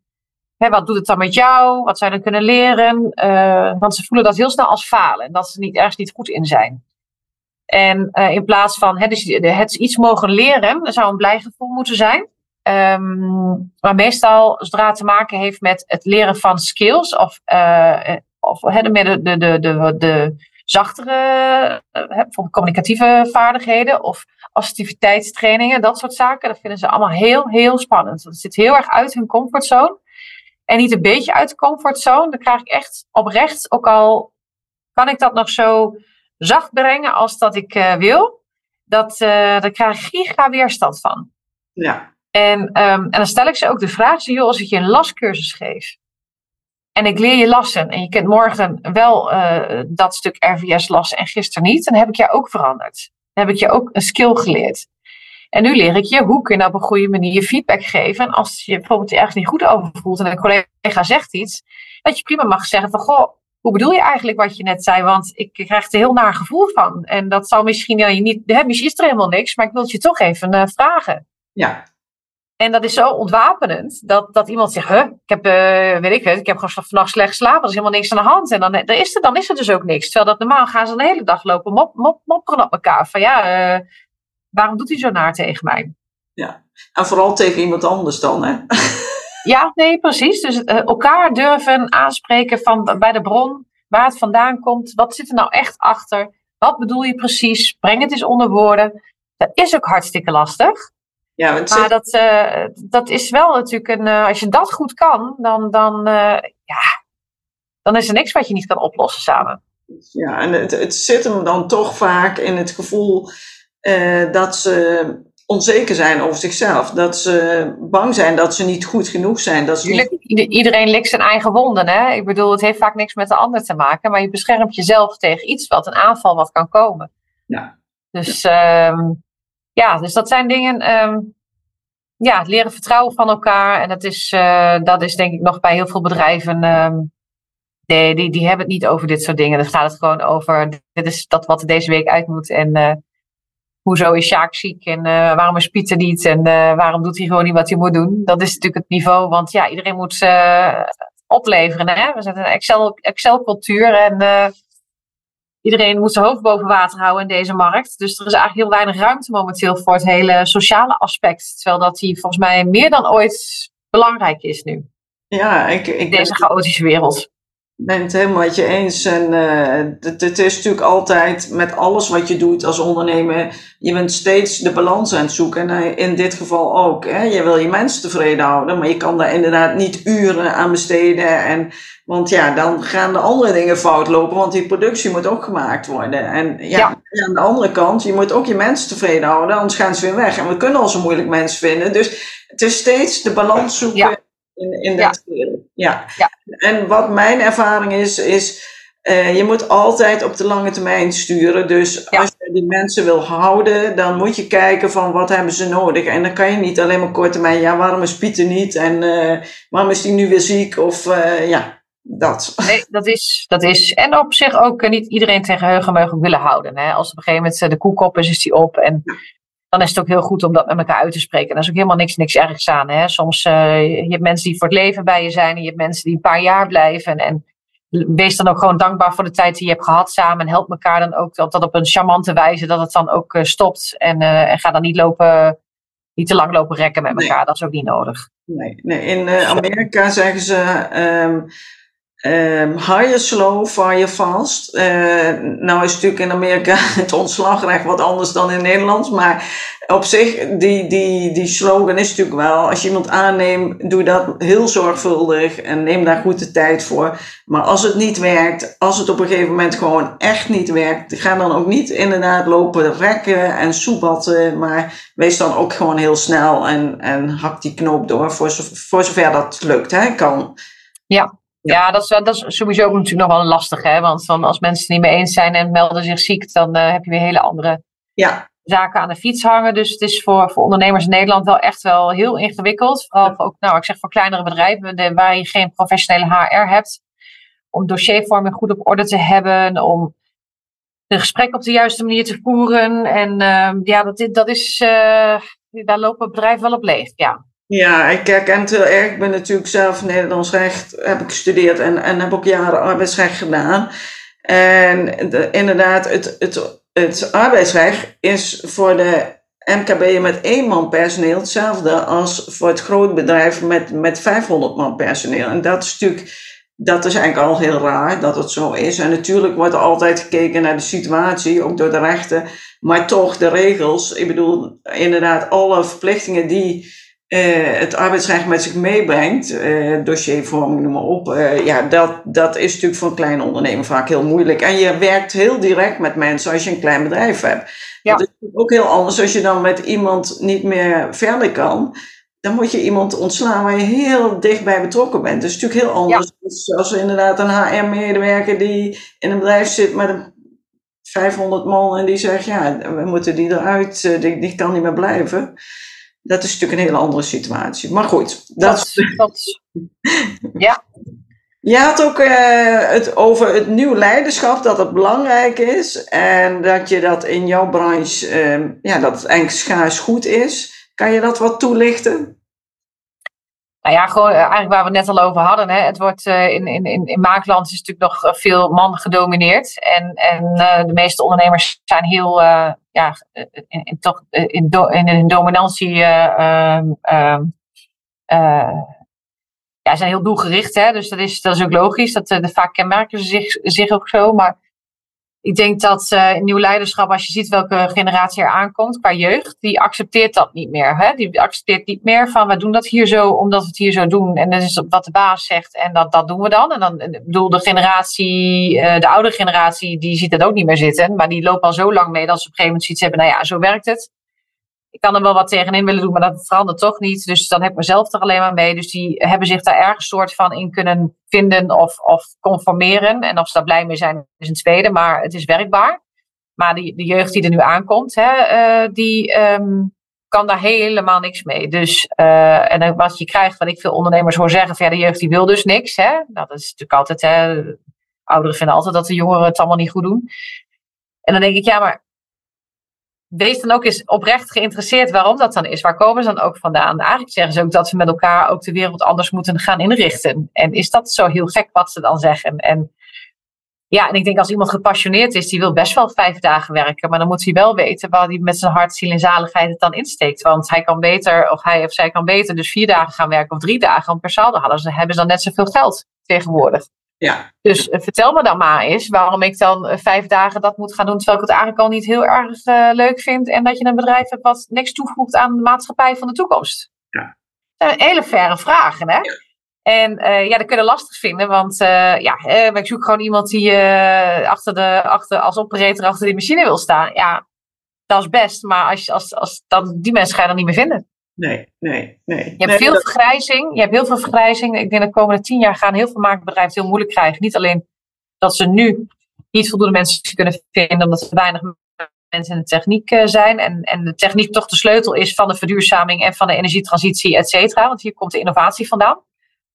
Hè, wat doet het dan met jou? Wat je dan kunnen leren? Uh, want ze voelen dat heel snel als falen. En dat ze niet, ergens niet goed in zijn. En uh, in plaats van hè, dus het iets mogen leren, zou een blij gevoel moeten zijn. Um, maar meestal, zodra het te maken heeft met het leren van skills of, of hè, de, de, de, de, de zachtere, bijvoorbeeld communicatieve vaardigheden of assertiviteitstrainingen, dat soort zaken, dat vinden ze allemaal heel, heel spannend. Dat zit heel erg uit hun comfortzone. En niet een beetje uit de comfortzone. Dan krijg ik echt oprecht, ook al kan ik dat nog zo zacht brengen als dat ik uh, wil. Dat, uh, daar krijg ik giga weerstand van. Ja. En, um, en dan stel ik ze ook de vraag, joh, als ik je een lascursus geef. En ik leer je lassen. En je kent morgen wel uh, dat stuk RVS lassen en gisteren niet. Dan heb ik jou ook veranderd. Dan heb ik je ook een skill geleerd. En nu leer ik je hoe kun je nou op een goede manier feedback geven. En als je bijvoorbeeld ergens niet goed over voelt en een collega zegt iets, dat je prima mag zeggen van goh, hoe bedoel je eigenlijk wat je net zei? Want ik krijg er een heel naar gevoel van. En dat zal misschien je niet, hè, misschien is er helemaal niks, maar ik wil het je toch even uh, vragen. Ja. En dat is zo ontwapenend dat, dat iemand zegt, huh, ik heb, uh, weet ik het, ik heb gewoon vannacht slecht geslapen, er is helemaal niks aan de hand. En dan, dan, is, er, dan is er dus ook niks. Terwijl dat normaal gaan ze de hele dag lopen mop, mop, mopperen op elkaar. Van ja, uh, waarom doet hij zo naar tegen mij? Ja, en vooral tegen iemand anders dan, hè? ja, nee, precies. Dus uh, elkaar durven aanspreken van, bij de bron, waar het vandaan komt. Wat zit er nou echt achter? Wat bedoel je precies? Breng het eens onder woorden. Dat is ook hartstikke lastig. Ja, maar dat, uh, dat is wel natuurlijk een. Uh, als je dat goed kan, dan. dan ja, dan is er niks wat je niet kan oplossen samen. Ja, en het, het zit hem dan toch vaak in het gevoel uh, dat ze onzeker zijn over zichzelf. Dat ze bang zijn dat ze niet goed genoeg zijn. Dat ze Iedereen likt zijn eigen wonden. Hè? Ik bedoel, het heeft vaak niks met de ander te maken. Maar je beschermt jezelf tegen iets wat, een aanval wat kan komen. Ja. Dus ja, um, ja dus dat zijn dingen... Um, ja, leren vertrouwen van elkaar. En dat is, uh, dat is denk ik nog bij heel veel bedrijven. Um, die, die hebben het niet over dit soort dingen. Dan gaat het gewoon over. Dit is dat wat er deze week uit moet. En uh, hoezo is Sjaak ziek? En uh, waarom is Pieter niet? En waarom doet hij gewoon niet wat hij moet doen? Dat is natuurlijk het niveau. Want ja, iedereen moet opleveren. Hè? We zetten een Excel, Excel-cultuur. En iedereen moet zijn hoofd boven water houden in deze markt. Dus er is eigenlijk heel weinig ruimte momenteel voor het hele sociale aspect. Terwijl dat die volgens mij meer dan ooit belangrijk is nu. Ja, ik, ik in deze chaotische wereld. Ik ben het helemaal met je eens. En uh, het, is natuurlijk altijd met alles wat je doet als ondernemer. Je bent steeds de balans aan het zoeken. En uh, in dit geval ook. Hè? Je wil je mensen tevreden houden. Maar je kan daar inderdaad niet uren aan besteden. En want ja, dan gaan de andere dingen fout lopen, want die productie moet ook gemaakt worden. En ja, aan de andere kant, je moet ook je mensen tevreden houden, anders gaan ze weer weg. En we kunnen al zo moeilijk mensen vinden. Dus het is steeds de balans zoeken in, in dat ja. Ja. En wat mijn ervaring is, is uh, je moet altijd op de lange termijn sturen. Dus als je die mensen wil houden, dan moet je kijken van wat hebben ze nodig. En dan kan je niet alleen maar kort termijn, ja, waarom is Pieter niet? En uh, waarom is die nu weer ziek? Of uh, ja, dat. Nee, dat is, dat is. En op zich ook niet iedereen tegen heugenmeugen willen houden. Hè? Als op een gegeven moment de koekop is, is die op. En dan is het ook heel goed om dat met elkaar uit te spreken. En daar is ook helemaal niks, niks ergs aan. Hè? Soms uh, je hebt mensen die voor het leven bij je zijn. En je hebt mensen die een paar jaar blijven. En, en wees dan ook gewoon dankbaar voor de tijd die je hebt gehad samen. En help elkaar dan ook dat, dat op een charmante wijze dat het dan ook uh, stopt. En, uh, en ga dan niet lopen, niet te lang lopen rekken met elkaar. Nee. Dat is ook niet nodig. Nee, nee. in Amerika zeggen ze... Um, Um, hire slow, fire fast. Uh, nou is natuurlijk in Amerika het ontslagrecht wat anders dan in Nederland. Maar op zich, die, die, die slogan is natuurlijk wel, als je iemand aanneemt, doe dat heel zorgvuldig en neem daar goed de tijd voor. Maar als het niet werkt, als het op een gegeven moment gewoon echt niet werkt, ga dan ook niet inderdaad lopen rekken en soebatten. Maar wees dan ook gewoon heel snel en, en hak die knoop door voor, voor zover dat lukt, hè, kan. Ja, ja, dat, is, dat is sowieso ook natuurlijk nog wel lastig. Hè? Want dan, als mensen het niet mee eens zijn en melden zich ziek, dan uh, heb je weer hele andere ja. zaken aan de fiets hangen. Dus het is voor, voor ondernemers in Nederland wel echt wel heel ingewikkeld. Vooral ook, nou, ik zeg voor kleinere bedrijven de, waar je geen professionele HR hebt. Om dossiervorming goed op orde te hebben. Om een gesprek op de juiste manier te voeren. En uh, ja, dat, dat is, uh, daar lopen bedrijven wel op leeg. Ja. Ja, ik herken het heel erg. Ik ben natuurlijk zelf Nederlands recht, heb ik gestudeerd en, en heb ook jaren arbeidsrecht gedaan. En de, inderdaad, het, het, het arbeidsrecht is voor de MKB met één man personeel hetzelfde als voor het grootbedrijf met, met 500 man personeel. En dat is natuurlijk, dat is eigenlijk al heel raar dat het zo is. En natuurlijk wordt er altijd gekeken naar de situatie, ook door de rechten. Maar toch, de regels, ik bedoel, inderdaad, alle verplichtingen die uh, het arbeidsrecht met zich meebrengt, uh, dossiervorming, noem maar op. Uh, ja, dat, dat is natuurlijk voor een klein ondernemer vaak heel moeilijk. En je werkt heel direct met mensen als je een klein bedrijf hebt. Ja. Dat is ook heel anders als je dan met iemand niet meer verder kan. Dan moet je iemand ontslaan waar je heel dichtbij betrokken bent. Dat is natuurlijk heel anders ja. als inderdaad een HR-medewerker die in een bedrijf zit met een 500 man en die zegt, ja, we moeten die eruit, die, die kan niet meer blijven. Dat is natuurlijk een hele andere situatie. Maar goed, dat, dat, ja. Je had ook uh, het over het nieuw leiderschap, dat het belangrijk is en dat je dat in jouw branche, uh, ja, dat het eigenlijk schaars goed is. Kan je dat wat toelichten? Nou ja, gewoon eh, eigenlijk waar we het net al over hadden. Hè. Het wordt uh, in, in, in, Maakland is natuurlijk nog veel man gedomineerd. En, en de meeste ondernemers zijn heel, ja, in, in, toch in, do, in een dominantie, uh, ja, zijn heel doelgericht. Hè. Dus dat is, dat is ook logisch. Dat, vaak kenmerken ze zich, zich ook zo. Maar ik denk dat uh, nieuw leiderschap, als je ziet welke generatie er aankomt qua jeugd, die accepteert dat niet meer. Hè? Die accepteert niet meer van we doen dat hier zo omdat we het hier zo doen. En dat is wat de baas zegt en dat, dat doen we dan. En dan ik bedoel, de generatie, uh, de oudere generatie, die ziet dat ook niet meer zitten. Maar die loopt al zo lang mee dat ze op een gegeven moment zoiets hebben, nou ja, zo werkt het ik kan er wel wat tegenin willen doen, maar dat verandert toch niet. Dus dan heb ik mezelf er alleen maar mee. Dus die hebben zich daar ergens soort van in kunnen vinden of, of conformeren. En of ze daar blij mee zijn, is een tweede. Maar het is werkbaar. Maar die, de jeugd die er nu aankomt, hè, uh, die um, kan daar helemaal niks mee. Dus, uh, en wat je krijgt, wat ik veel ondernemers hoor zeggen, van ja, de jeugd die wil dus niks. Hè? Nou, dat is natuurlijk altijd, hè, ouderen vinden altijd dat de jongeren het allemaal niet goed doen. En dan denk ik, ja, maar wees dan ook eens oprecht geïnteresseerd waarom dat dan is. Waar komen ze dan ook vandaan? Eigenlijk zeggen ze ook dat we met elkaar ook de wereld anders moeten gaan inrichten. En is dat zo heel gek wat ze dan zeggen? En ja, en ik denk als iemand gepassioneerd is, die wil best wel vijf dagen werken. Maar dan moet hij wel weten waar hij met zijn hart, ziel en zaligheid het dan insteekt. Want hij kan beter, of hij of zij kan beter dus vier dagen gaan werken of drie dagen. Want per saldo hadden ze, hebben ze dan net zoveel geld tegenwoordig. Ja. Dus uh, vertel me dan maar eens waarom ik dan uh, vijf dagen dat moet gaan doen, terwijl ik het eigenlijk al niet heel erg uh, leuk vind. En dat je een bedrijf hebt wat niks toevoegt aan de maatschappij van de toekomst. Ja. Dat zijn hele verre vragen, hè? Ja. En ja, dat kunnen lastig vinden, want ja, ik zoek gewoon iemand die achter de, achter, als operator achter die machine wil staan. Ja, dat is best, maar als, als, als, dan, die mensen ga je dan niet meer vinden. Nee, nee, nee. Je hebt nee, veel dat... vergrijzing. Je hebt heel veel vergrijzing. Ik denk dat de komende tien jaar gaan heel veel maakbedrijven het heel moeilijk krijgen. Niet alleen dat ze nu niet voldoende mensen kunnen vinden, omdat er weinig mensen in de techniek zijn. En, en de techniek toch de sleutel is van de verduurzaming en van de energietransitie, et cetera. Want hier komt de innovatie vandaan.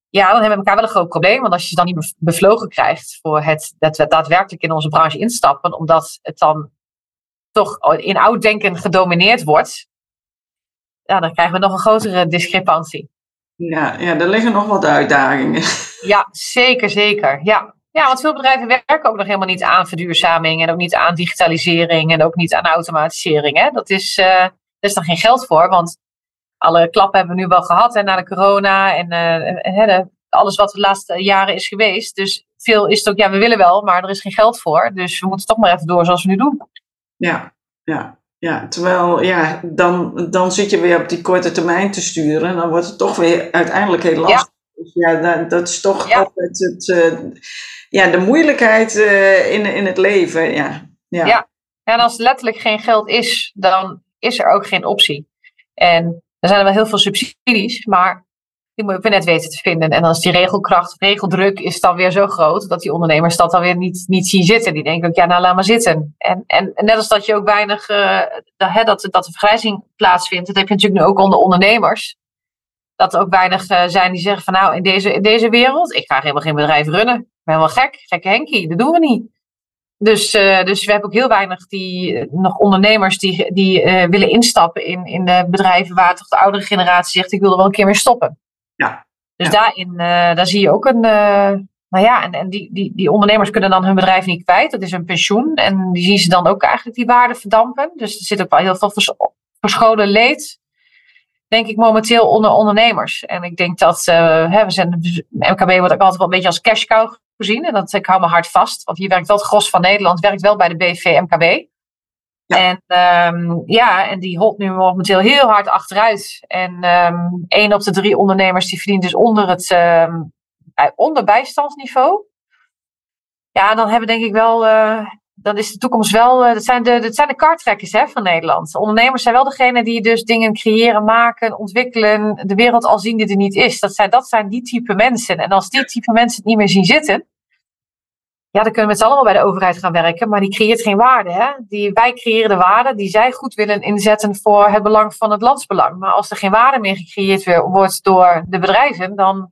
Ja, dan hebben we elkaar wel een groot probleem. Want als je ze dan niet bevlogen krijgt voor het dat we daadwerkelijk in onze branche instappen, omdat het dan toch in oud denken gedomineerd wordt, ja, dan krijgen we nog een grotere discrepantie. Ja, ja, er liggen nog wat uitdagingen. Ja, zeker, zeker. Ja. ja, want veel bedrijven werken ook nog helemaal niet aan verduurzaming en ook niet aan digitalisering en ook niet aan automatisering. Hè? Dat is, uh, daar is dan geen geld voor, want alle klappen hebben we nu wel gehad hè, na de corona en, uh, en de, alles wat de laatste jaren is geweest. Dus veel is het ook, ja, we willen wel, maar er is geen geld voor. Dus we moeten toch maar even door zoals we nu doen. Ja, ja. Ja, terwijl ja, dan, dan zit je weer op die korte termijn te sturen en dan wordt het toch weer uiteindelijk heel lastig. Ja. Dus ja, dat, dat is toch ja. altijd het, uh, ja, de moeilijkheid uh, in, in het leven. Ja. Ja. ja, en als letterlijk geen geld is, dan is er ook geen optie. En er zijn er wel heel veel subsidies, maar die moet je net weten te vinden. En is die regelkracht, regeldruk is dan weer zo groot dat die ondernemers dat dan weer niet, niet zien zitten. Die denken ook, ja, nou laat maar zitten. En, en, net als dat je ook weinig, uh, dat, dat, dat de vergrijzing plaatsvindt, dat heb je natuurlijk nu ook onder ondernemers. Dat er ook weinig uh, zijn die zeggen van nou, in deze, deze wereld, ik ga helemaal geen bedrijf runnen. Ik ben wel gek, gekke Henkie, dat doen we niet. Dus, uh, dus we hebben ook heel weinig die, nog ondernemers die, die willen instappen in, in de bedrijven waar toch de oudere generatie zegt, ik wil er wel een keer mee stoppen. Ja. Dus ja. daarin uh, daar zie je ook een. Uh, nou ja, en, en die, die, die ondernemers kunnen dan hun bedrijf niet kwijt. Dat is een pensioen. En die zien ze dan ook eigenlijk die waarde verdampen. Dus er zit ook wel heel veel vers, verscholen leed, denk ik, momenteel onder ondernemers. En ik denk dat uh, hè, we zijn, MKB wordt ook altijd wel een beetje als cash cow gezien. En dat ik hou me hard vast. Want hier werkt wel het gros van Nederland, werkt wel bij de BV MKB. En, um, ja, en die holt nu momenteel heel hard achteruit. En um, één op de drie ondernemers die verdient dus onder het um, onder bijstandsniveau. Ja, dan hebben denk ik wel, uh, dan is de toekomst wel, uh, dat zijn de, dat zijn de kartrekkers hè, van Nederland. De ondernemers zijn wel degene die dus dingen creëren, maken, ontwikkelen, de wereld al zien die er niet is. Dat zijn, dat zijn die type mensen. En als die type mensen het niet meer zien zitten, ja, dan kunnen we met z'n allemaal bij de overheid gaan werken, maar die creëert geen waarde. Hè? Die, wij creëren de waarde die zij goed willen inzetten voor het belang van het landsbelang. Maar als er geen waarde meer gecreëerd wordt door de bedrijven, dan,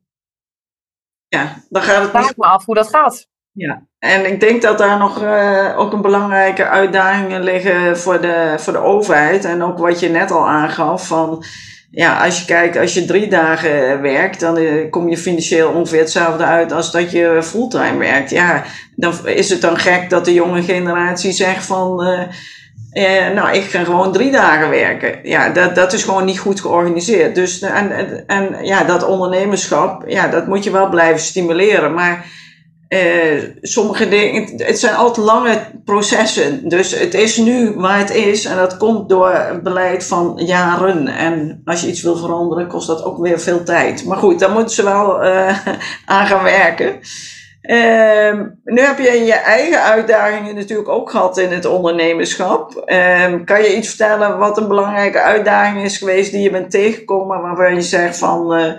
ja, dan gaat het vraag me af hoe dat gaat. Ja, en ik denk dat daar nog uh, ook een belangrijke uitdagingen liggen voor de, voor de overheid. En ook wat je net al aangaf van ja, als je kijkt, als je drie dagen werkt, dan uh, kom je financieel ongeveer hetzelfde uit als dat je fulltime werkt. Ja, dan is het dan gek dat de jonge generatie zegt van, uh, uh, nou, ik ga gewoon drie dagen werken. Ja, dat, dat is gewoon niet goed georganiseerd. Dus, en, en, en ja, dat ondernemerschap, ja, dat moet je wel blijven stimuleren. Maar uh, sommige dingen, het zijn altijd lange processen. Dus het is nu waar het is en dat komt door beleid van jaren. En als je iets wil veranderen, kost dat ook weer veel tijd. Maar goed, daar moeten ze wel uh, aan gaan werken. Uh, nu heb je je eigen uitdagingen natuurlijk ook gehad in het ondernemerschap. Ehm, kan je iets vertellen wat een belangrijke uitdaging is geweest die je bent tegengekomen waarvan je zegt van uh,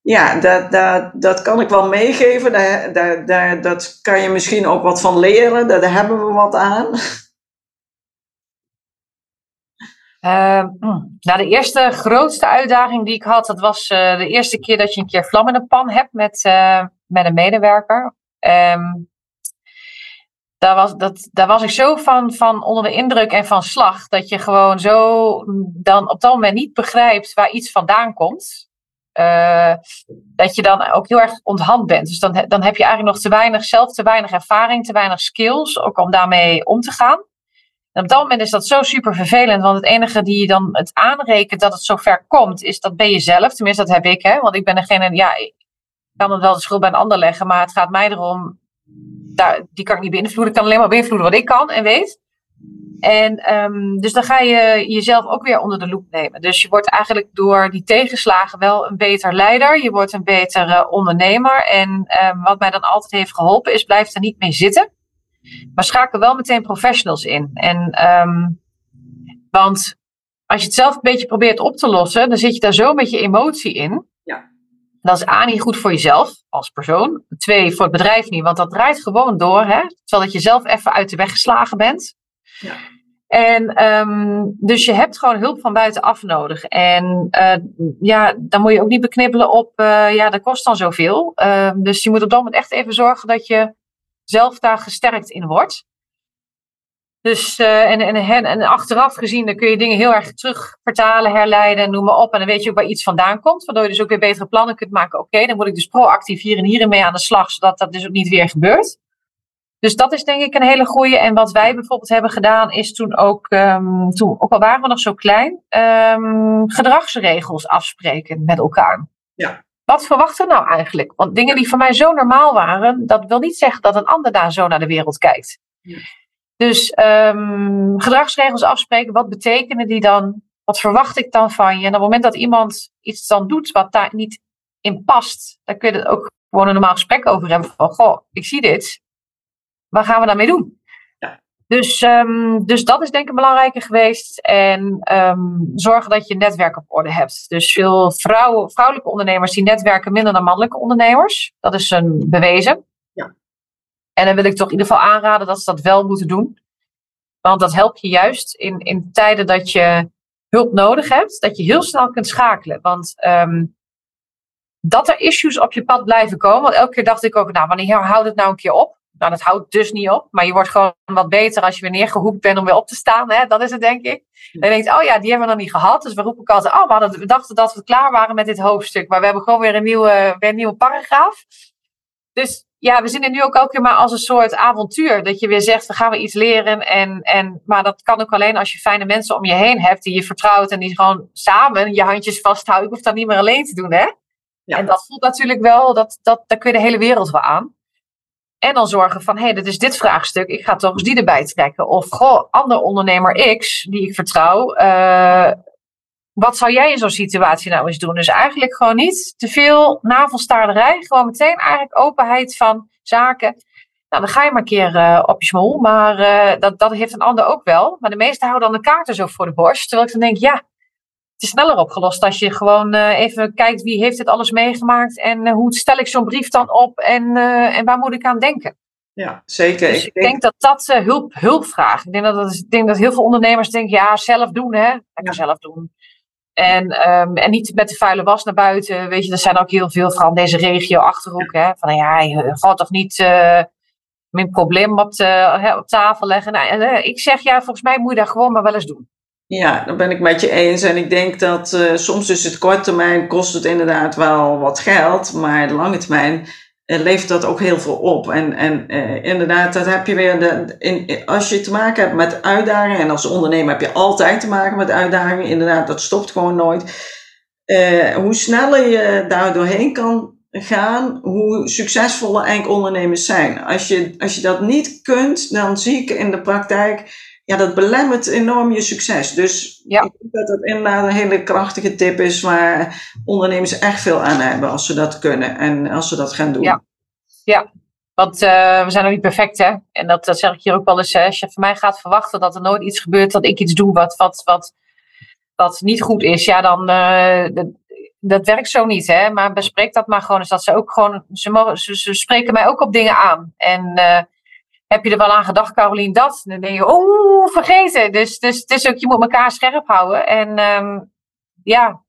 ja, dat, dat, dat kan ik wel meegeven. Daar, daar, dat kan je misschien ook wat van leren. Daar hebben we wat aan. Uh, nou, de eerste grootste uitdaging die ik had, dat was uh, de eerste keer dat je een keer vlam in de pan hebt met, uh, met een medewerker. Um, daar, was, dat, daar was ik zo van, van onder de indruk en van slag, dat je gewoon zo dan op dat moment niet begrijpt waar iets vandaan komt. Uh, dat je dan ook heel erg onthand bent. Dus dan, dan heb je eigenlijk nog te weinig, zelf te weinig ervaring, te weinig skills, ook om daarmee om te gaan. En op dat moment is dat zo super vervelend, want het enige die je dan het aanrekent dat het zover komt, is dat ben je zelf. Tenminste, dat heb ik, hè? want ik ben degene, ja, ik kan het wel de schuld bij een ander leggen, maar het gaat mij erom, daar, die kan ik niet beïnvloeden, ik kan alleen maar beïnvloeden wat ik kan en weet. En um, dus dan ga je jezelf ook weer onder de loep nemen. Dus je wordt eigenlijk door die tegenslagen wel een beter leider. Je wordt een betere ondernemer. En um, wat mij dan altijd heeft geholpen is, blijf er niet mee zitten. Maar schakel wel meteen professionals in. En, um, want als je het zelf een beetje probeert op te lossen, dan zit je daar zo met je emotie in. Ja. Dat is A, niet goed voor jezelf als persoon. Twee, voor het bedrijf niet, want dat draait gewoon door. Hè? Terwijl dat je zelf even uit de weg geslagen bent. Ja. En um, dus je hebt gewoon hulp van buitenaf nodig. En uh, ja, dan moet je ook niet beknibbelen op, uh, ja, dat kost dan zoveel. Uh, dus je moet op dat moment echt even zorgen dat je zelf daar gesterkt in wordt. Dus, en, en, en, en, achteraf gezien, dan kun je dingen heel erg terug vertalen, herleiden, noem maar op. En dan weet je ook waar iets vandaan komt, waardoor je dus ook weer betere plannen kunt maken. Oké, dan moet ik dus proactief hier en hier mee aan de slag, zodat dat dus ook niet weer gebeurt. Dus dat is denk ik een hele goede. En wat wij bijvoorbeeld hebben gedaan, is toen ook, um, toen, ook al waren we nog zo klein, um, gedragsregels afspreken met elkaar. Ja. Wat verwachten we nou eigenlijk? Want dingen die voor mij zo normaal waren, dat wil niet zeggen dat een ander daar zo naar de wereld kijkt. Ja. Dus um, gedragsregels afspreken, wat betekenen die dan? Wat verwacht ik dan van je? En op het moment dat iemand iets dan doet wat daar niet in past, dan kun je er ook gewoon een normaal gesprek over hebben. Van, goh, ik zie dit wat gaan we daarmee doen? Dus, um, dus dat is denk ik belangrijker geweest. En um, zorgen dat je netwerk op orde hebt. Dus veel vrouwen, vrouwelijke ondernemers die netwerken minder dan mannelijke ondernemers. Dat is een bewezen. Ja. En dan wil ik toch in ieder geval aanraden dat ze dat wel moeten doen. Want dat helpt je juist in, in tijden dat je hulp nodig hebt. Dat je heel snel kunt schakelen. Want um, dat er issues op je pad blijven komen. Want elke keer dacht ik ook, nou wanneer houdt het nou een keer op? Nou, dat houdt dus niet op. Maar je wordt gewoon wat beter als je weer neergehoekt bent om weer op te staan. Hè? Dat is het, denk ik. Dan denk je, oh ja, die hebben we nog niet gehad. Dus we roepen altijd, oh, we, hadden, we dachten dat we klaar waren met dit hoofdstuk. Maar we hebben gewoon weer een nieuwe, weer een nieuwe paragraaf. Dus ja, we zien het nu ook elke keer maar als een soort avontuur. Dat je weer zegt, we gaan we iets leren. En, en, maar dat kan ook alleen als je fijne mensen om je heen hebt die je vertrouwt. En die gewoon samen je handjes vasthouden. Ik hoef dat niet meer alleen te doen, hè? Ja. En dat voelt natuurlijk wel, dat, dat, daar kun je de hele wereld wel aan. En dan zorgen van, hé, hey, dit is dit vraagstuk, ik ga toch eens die erbij trekken. Of, goh, ander ondernemer X, die ik vertrouw, uh, wat zou jij in zo'n situatie nou eens doen? Dus eigenlijk gewoon niet te veel navelstaarderij, gewoon meteen eigenlijk openheid van zaken. Nou, dan ga je maar een keer uh, op je smol, maar uh, dat, dat heeft een ander ook wel. Maar de meesten houden dan de kaarten zo voor de borst, terwijl ik dan denk, ja, het is sneller opgelost als je gewoon uh, even kijkt wie heeft dit alles meegemaakt en uh, hoe stel ik zo'n brief dan op en, uh, en waar moet ik aan denken. Ja, zeker. Dus ik, denk, denk dat dat hulp, hulp vraagt. Ik denk dat, dat, ik denk dat heel veel ondernemers denken, ja, zelf doen hè, lekker ja. zelf doen. En, um, en niet met de vuile was naar buiten. Weet je, er zijn ook heel veel, vooral in deze regio Achterhoek, hè, van ja, je gaat toch niet mijn probleem op, de, op tafel leggen. Nou, ik zeg, ja, volgens mij moet je dat gewoon maar wel eens doen. Ja, daar ben ik met je eens. En ik denk dat uh, soms is het korte termijn kost het inderdaad wel wat geld, maar de lange termijn uh, levert dat ook heel veel op. En, en uh, inderdaad, dat heb je weer. De, in, als je te maken hebt met uitdagingen, en als ondernemer heb je altijd te maken met uitdagingen, inderdaad, dat stopt gewoon nooit. hoe sneller je daar doorheen kan gaan hoe succesvolle eigenlijk ondernemers zijn. Als je, als je dat niet kunt, dan zie ik in de praktijk, ja, dat belemmert enorm je succes. Dus Ja. ik denk dat dat inderdaad een hele krachtige tip is waar ondernemers echt veel aan hebben als ze dat kunnen en als ze dat gaan doen. Ja. Want eh, we zijn nog niet perfect, hè? En dat, dat zeg ik hier ook wel eens. hè. Als je van mij gaat verwachten dat er nooit iets gebeurt, dat ik iets doe wat, wat, wat, wat niet goed is, ja, dan. eh, dat, dat werkt zo niet, hè? Maar bespreek dat maar gewoon. Dus dat ze ook gewoon. Ze, mogen, ze, ze spreken mij ook op dingen aan. En eh, heb je er wel aan gedacht, Carolien, dat? Dan denk je, oeh, vergeten. Dus, dus het is ook, je moet elkaar scherp houden. En ehm, ja.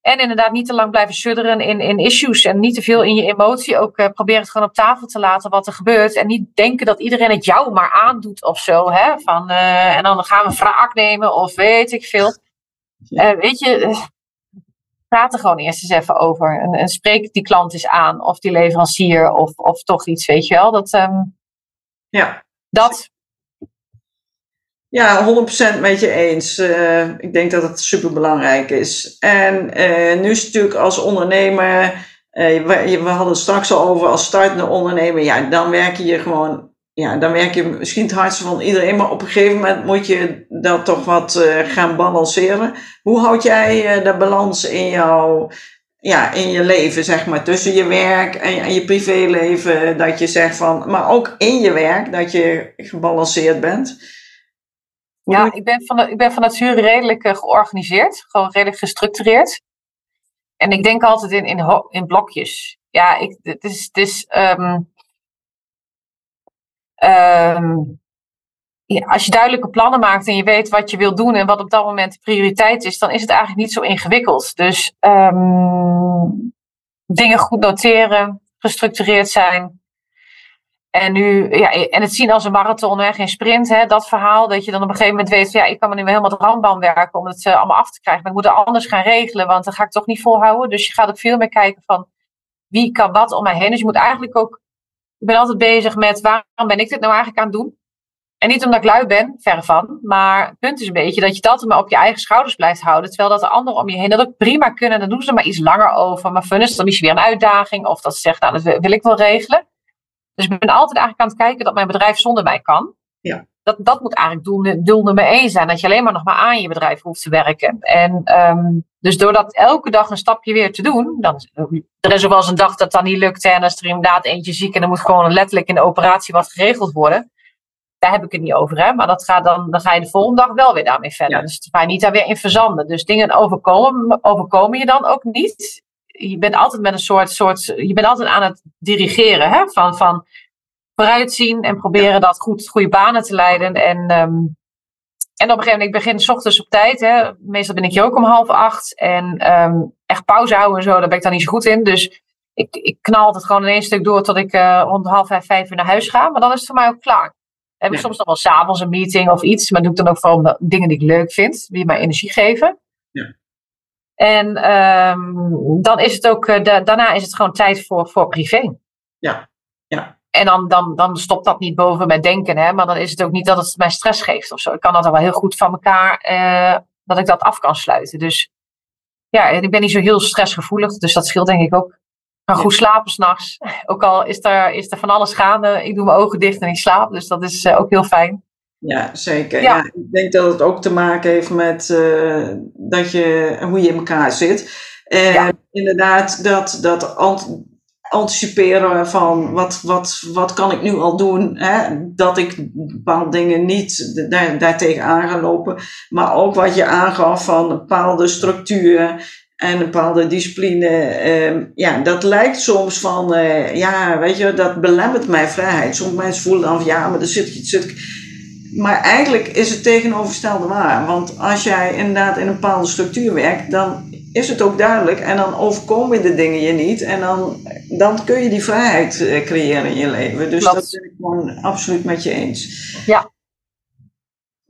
En inderdaad niet te lang blijven sudderen in, in issues. En niet te veel in je emotie. Ook eh, probeer het gewoon op tafel te laten wat er gebeurt. En niet denken dat iedereen het jou maar aandoet of zo. Hè? Van, eh, en dan gaan we wraak nemen of weet ik veel. Eh, weet je, praat er gewoon eerst eens even over. En, en spreek die klant eens aan. Of die leverancier of, of toch iets, weet je wel. Dat, ehm, Ja. dat Ja, 100% met je eens. Eh, ik denk dat het super belangrijk is. En eh, nu is het natuurlijk als ondernemer, eh, we, we hadden het straks al over als startende ondernemer, ja, dan werk je gewoon, ja, dan werk je misschien het hardste van iedereen, maar op een gegeven moment moet je dat toch wat gaan balanceren. Hoe houd jij de balans in jouw, ja, in je leven, zeg maar, tussen je werk en, je- en je privéleven, dat je zegt van, maar ook in je werk, dat je gebalanceerd bent? Ja, ik ben van, ik ben van nature redelijk eh, georganiseerd. Gewoon redelijk gestructureerd. En ik denk altijd in, in, in blokjes. Ja, ik, het is. Het is ehm, ehm, ja, als je duidelijke plannen maakt en je weet wat je wil doen en wat op dat moment de prioriteit is, dan is het eigenlijk niet zo ingewikkeld. Dus ehm, dingen goed noteren, gestructureerd zijn. En nu, ja, en het zien als een marathon, hè, geen sprint, hè, dat verhaal. Dat je dan op een gegeven moment weet, van, ja, ik kan me nu helemaal de randbaan werken om het eh, allemaal af te krijgen. Maar ik moet het anders gaan regelen, want dat ga ik toch niet volhouden. Dus je gaat ook veel meer kijken van, wie kan wat om mij heen. Dus je moet eigenlijk ook, ik ben altijd bezig met, waarom ben ik dit nou eigenlijk aan het doen? En niet omdat ik lui ben, verre van. Maar het punt is een beetje dat je dat maar op je eigen schouders blijft houden. Terwijl dat de anderen om je heen dat ook prima kunnen. Dan doen ze er maar iets langer over. Maar fun is dan misschien weer een uitdaging. Of dat ze zeggen, nou, dat wil ik wel regelen. Dus ik ben altijd eigenlijk aan het kijken dat mijn bedrijf zonder mij kan. Ja. Dat, dat moet eigenlijk doel, doel nummer één zijn. Dat je alleen maar nog maar aan je bedrijf hoeft te werken. En ehm, dus door dat elke dag een stapje weer te doen. Dan, er is ook wel eens een dag dat dat niet lukt. En dan is er inderdaad eentje ziek. En dan moet gewoon letterlijk in de operatie wat geregeld worden. Daar heb ik het niet over. Hè? Maar dat gaat dan, dan ga je de volgende dag wel weer daarmee verder. Ja. Dus ga je niet daar weer in verzanden. Dus dingen overkomen, overkomen je dan ook niet. Je bent altijd met een soort, soort je bent altijd aan het dirigeren. Hè? Van, van vooruitzien en proberen dat goed, goede banen te leiden. En, ehm, en op een gegeven moment, ik begin 's ochtends op tijd. Hè? Meestal ben ik hier ook om half acht. En ehm, echt pauze houden en zo, daar ben ik dan niet zo goed in. Dus ik, ik knal het gewoon in één stuk door tot ik eh, rond half vijf, vijf uur naar huis ga. Maar dan is het voor mij ook klaar. Heb ik soms nog wel s'avonds een meeting of iets. Maar doe ik dan ook vooral dingen die ik leuk vind. Die mij energie geven. Ja. En ehm, dan is het ook, eh, da- daarna is het gewoon tijd voor, voor privé. Ja, ja. En dan, dan, dan stopt dat niet boven mijn denken. Hè? Maar dan is het ook niet dat het mij stress geeft of zo. Ik kan dat dan wel heel goed van elkaar, eh, dat ik dat af kan sluiten. Dus ja, en ik ben niet zo heel stressgevoelig. Dus dat scheelt denk ik ook. Kan goed slapen s'nachts. Ook al is er, is er van alles gaande. Ik doe mijn ogen dicht en ik slaap. Dus dat is eh, ook heel fijn. Ja, zeker. Ja. Ja. ik denk dat het ook te maken heeft met eh, dat je, hoe je in elkaar zit. En Ja. inderdaad, dat, dat ant- anticiperen van wat, wat, wat kan ik nu al doen. Hè? Dat ik bepaalde dingen niet daar, daartegen aan ga lopen. Maar ook wat je aangaf van bepaalde structuur en een bepaalde discipline. ehm, ja, dat lijkt soms van, eh, ja, weet je, dat belemmert mijn vrijheid. Sommige mensen voelen dan van, ja, maar er zit iets. Zit, maar eigenlijk is het tegenovergestelde waar. Want als jij inderdaad in een bepaalde structuur werkt, dan is het ook duidelijk. En dan overkomen de dingen je niet. En dan, dan kun je die vrijheid eh, creëren in je leven. Dus Klopt. dat ben ik gewoon absoluut met je eens. Ja.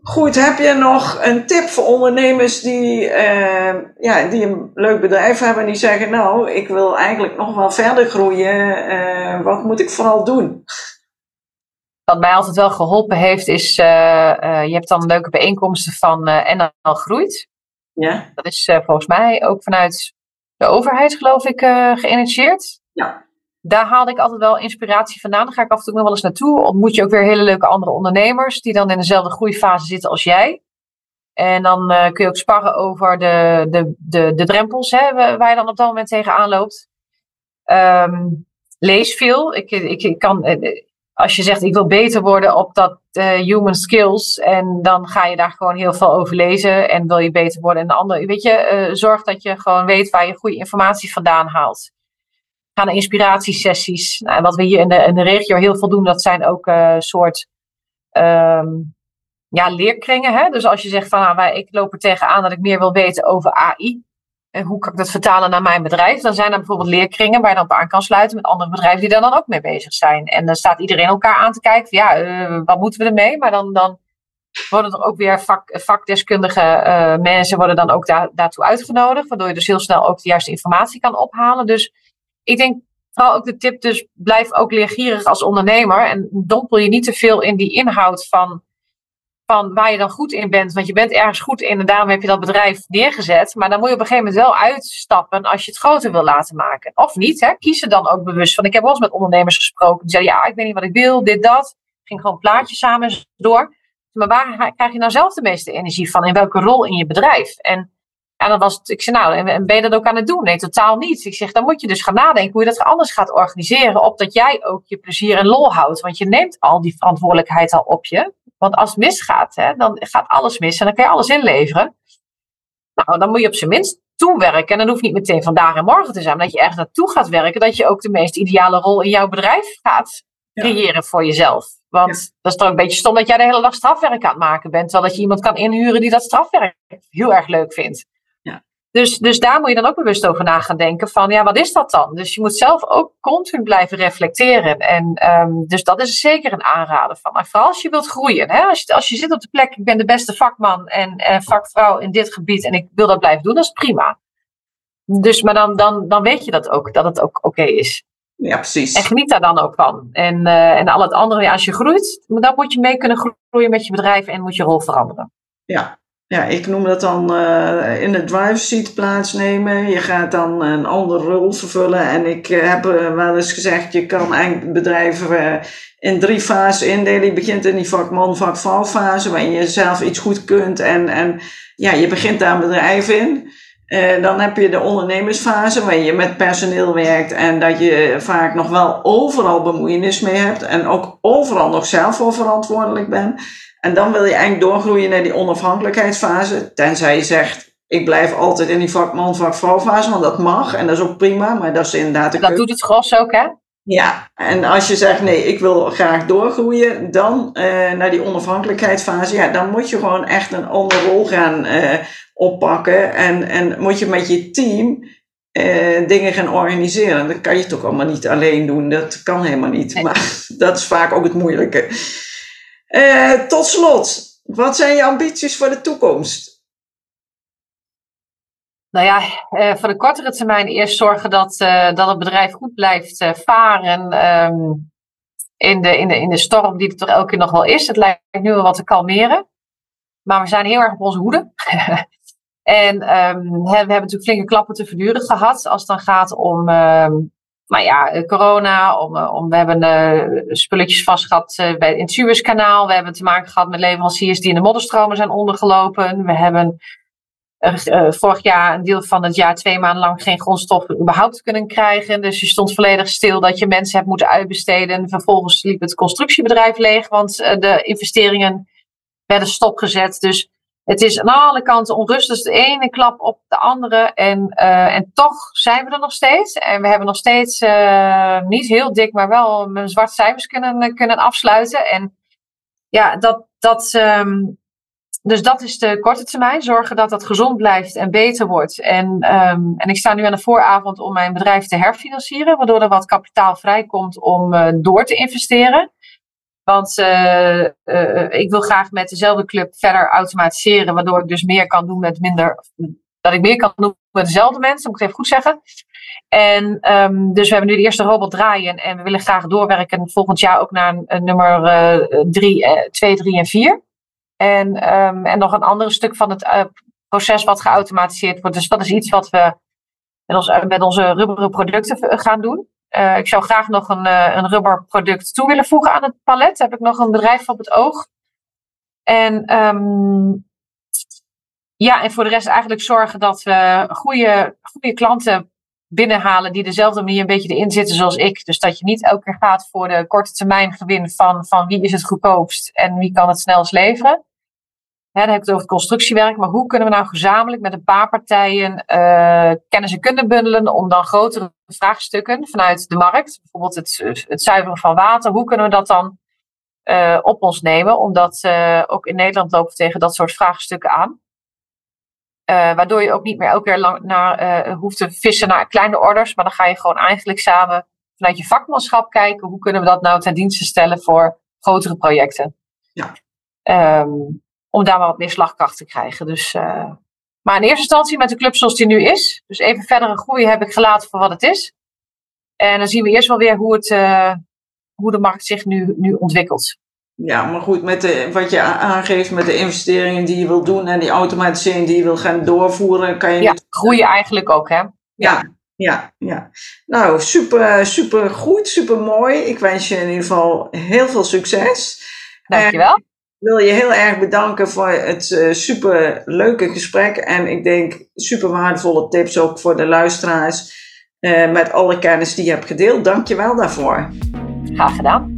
Goed, heb je nog een tip voor ondernemers die, eh, ja, die een leuk bedrijf hebben en die zeggen, nou, ik wil eigenlijk nog wel verder groeien. eh, wat moet ik vooral doen? Wat mij altijd wel geholpen heeft is, eh, je hebt dan leuke bijeenkomsten van eh NL Groeit. Ja, Dat is volgens mij ook vanuit de overheid, geloof ik, uh, geïnitieerd. Ja. Daar haalde ik altijd wel inspiratie vandaan. Daar ga ik af en toe nog wel eens naartoe. Ontmoet je ook weer hele leuke andere ondernemers die dan in dezelfde groeifase zitten als jij. En dan uh, kun je ook sparren over de, de, de, de drempels hè, waar je dan op dat moment tegenaan loopt. Um, lees veel. Ik, ik, ik kan, eh, als je zegt ik wil beter worden op dat human skills. En dan ga je daar gewoon heel veel over lezen. En wil je beter worden in de andere. Weet je, zorg dat je gewoon weet waar je goede informatie vandaan haalt. Ga naar inspiratiesessies. Nou, wat we hier in de, in de regio heel veel doen, dat zijn ook uh, soort um, ja, leerkringen. Hè? Dus als je zegt van nou, ik loop er tegenaan dat ik meer wil weten over AI. En hoe kan ik dat vertalen naar mijn bedrijf? Dan zijn er bijvoorbeeld leerkringen waar je dan op aan kan sluiten met andere bedrijven die daar dan ook mee bezig zijn. En dan staat iedereen elkaar aan te kijken. Ja, uh, wat moeten we ermee? Maar dan, dan worden er ook weer vak, vakdeskundige uh, mensen worden dan ook daar, daartoe uitgenodigd. Waardoor je dus heel snel ook de juiste informatie kan ophalen. Dus ik denk vooral ook de tip, dus blijf ook leergierig als ondernemer. En dompel je niet te veel in die inhoud van van waar je dan goed in bent. Want je bent ergens goed in en daarom heb je dat bedrijf neergezet. Maar dan moet je op een gegeven moment wel uitstappen als je het groter wil laten maken. Of niet, hè? kies er dan ook bewust van. Ik heb wel eens met ondernemers gesproken. Die zeiden, ja, ik weet niet wat ik wil, dit, dat. Ging gewoon plaatjes samen door. Maar waar krijg je nou zelf de meeste energie van? In welke rol in je bedrijf? En, en dan was het, ik zei, nou, en ben je dat ook aan het doen? Nee, totaal niet. Ik zeg, dan moet je dus gaan nadenken hoe je dat anders gaat organiseren. Opdat jij ook je plezier en lol houdt. Want je neemt al die verantwoordelijkheid al op je. Want als het misgaat, hè, dan gaat alles mis en dan kan je alles inleveren. Nou, dan moet je op zijn minst toewerken. En dan hoeft niet meteen vandaag en morgen te zijn. Maar dat je ergens naartoe gaat werken. Dat je ook de meest ideale rol in jouw bedrijf gaat creëren voor jezelf. Want dat is toch een beetje stom dat jij de hele dag strafwerk aan het maken bent. Terwijl dat je iemand kan inhuren die dat strafwerk heel erg leuk vindt. Dus, dus daar moet je dan ook bewust over na gaan denken van, ja, wat is dat dan? Dus je moet zelf ook continu blijven reflecteren. En um, dus dat is zeker een aanrader van. Maar vooral als je wilt groeien. Hè? Als, je, als je zit op de plek, ik ben de beste vakman en, en vakvrouw in dit gebied en ik wil dat blijven doen, dat is prima. Dus, maar dan, dan, dan weet je dat ook, dat het ook oké is. Ja, precies. En geniet daar dan ook van. En, uh, en al het andere, ja, als je groeit, dan moet je mee kunnen groeien met je bedrijf en moet je rol veranderen. Ja, ja, ik noem dat dan uh, in de drive seat plaatsnemen. Je gaat dan een andere rol vervullen. En ik uh, heb uh, wel eens gezegd, je kan eigenlijk bedrijven in drie fases indelen. Je begint in die vakman, vakvrouw fase, waarin je zelf iets goed kunt. En, en ja, je begint daar een bedrijf in. dan heb je de ondernemersfase, waarin je met personeel werkt. En dat je vaak nog wel overal bemoeienis mee hebt. En ook overal nog zelf voor verantwoordelijk bent. En dan wil je eigenlijk doorgroeien naar die onafhankelijkheidsfase. Tenzij je zegt, ik blijf altijd in die vakman, vakvrouw fase, want dat mag. En dat is ook prima, maar dat is inderdaad... De dat doet het gros ook, hè? Ja, en als je zegt, nee, ik wil graag doorgroeien, dan uh, naar die onafhankelijkheidsfase. Ja, dan moet je gewoon echt een andere rol gaan uh, oppakken. En, en moet je met je team uh, dingen gaan organiseren. Dat kan je toch allemaal niet alleen doen. Dat kan helemaal niet. Nee. Maar dat is vaak ook het moeilijke. Uh, tot slot, wat zijn je ambities voor de toekomst? Nou ja, uh, voor de kortere termijn eerst zorgen dat, uh, dat het bedrijf goed blijft varen um, in, de, in, de, in de storm die er toch elke keer nog wel is. Het lijkt nu wel wat te kalmeren. Maar we zijn heel erg op onze hoede. en um, we hebben natuurlijk flinke klappen te verduren gehad als het dan gaat om um, maar ja, eh, corona, om, eh, om, we hebben uh, spulletjes vast gehad bij, in het Suezkanaal. We hebben te maken gehad met leveranciers die in de modderstromen zijn ondergelopen. We hebben vorig jaar, een deel van het jaar, twee maanden lang geen grondstoffen überhaupt kunnen krijgen. Dus je stond volledig stil dat je mensen hebt moeten uitbesteden. En vervolgens liep het constructiebedrijf leeg, want de investeringen werden stopgezet. Dus het is aan alle kanten onrustig. Dus de ene klap op de andere. En, uh, en toch zijn we er nog steeds. En we hebben nog steeds uh, niet heel dik, maar wel met zwarte cijfers kunnen, kunnen afsluiten. En ja, dat, dat, um, dus dat is de korte termijn. Zorgen dat dat gezond blijft en beter wordt. En, um, en ik sta nu aan de vooravond om mijn bedrijf te herfinancieren. Waardoor er wat kapitaal vrijkomt om door te investeren. Want uh, uh, ik wil graag met dezelfde club verder automatiseren, waardoor ik dus meer kan doen met minder. Dat ik meer kan doen met dezelfde mensen, moet ik even goed zeggen. En um, dus we hebben nu de eerste robot draaien en we willen graag doorwerken volgend jaar ook naar een, nummer 3, 2, 3 en 4. En, um, en nog een ander stuk van het uh, proces wat geautomatiseerd wordt. Dus dat is iets wat we met, ons, met onze rubberen producten gaan doen. Ik zou graag nog een, een rubberproduct toe willen voegen aan het palet. Heb ik nog een bedrijf op het oog. En ehm, ja, en voor de rest eigenlijk zorgen dat we goede, goede klanten binnenhalen die dezelfde manier een beetje erin zitten zoals ik. Dus dat je niet elke keer gaat voor de korte termijn gewin van, van wie is het goedkoopst en wie kan het snelst leveren. Hè, dan heb ik het over het constructiewerk, maar hoe kunnen we nou gezamenlijk met een paar partijen uh, kennis en kunde bundelen om dan grotere vraagstukken vanuit de markt, bijvoorbeeld het, het zuiveren van water, hoe kunnen we dat dan uh, op ons nemen? Omdat uh, ook in Nederland lopen we tegen dat soort vraagstukken aan. Waardoor je ook niet meer elke keer lang naar, hoeft te vissen naar kleine orders. Maar dan ga je gewoon eigenlijk samen vanuit je vakmanschap kijken. Hoe kunnen we dat nou ten dienste stellen voor grotere projecten? Ja. Um, om daar maar wat meer slagkracht te krijgen. Dus, uh, maar in eerste instantie met de club zoals die nu is. Dus even verdere groei heb ik gelaten voor wat het is. En dan zien we eerst wel weer hoe, het, hoe de markt zich nu, nu ontwikkelt. Ja, maar goed, met de, wat je aangeeft met de investeringen die je wil doen en die automatisering die je wil gaan doorvoeren, kan je. Ja, groeien eigenlijk ook, hè? Ja, ja, ja. Nou, super, super goed, super mooi. Ik wens je in ieder geval heel veel succes. Dankjewel. Wil je heel erg bedanken voor het uh, super leuke gesprek en ik denk super waardevolle tips ook voor de luisteraars uh, met alle kennis die je hebt gedeeld. Dankjewel daarvoor. Graag gedaan.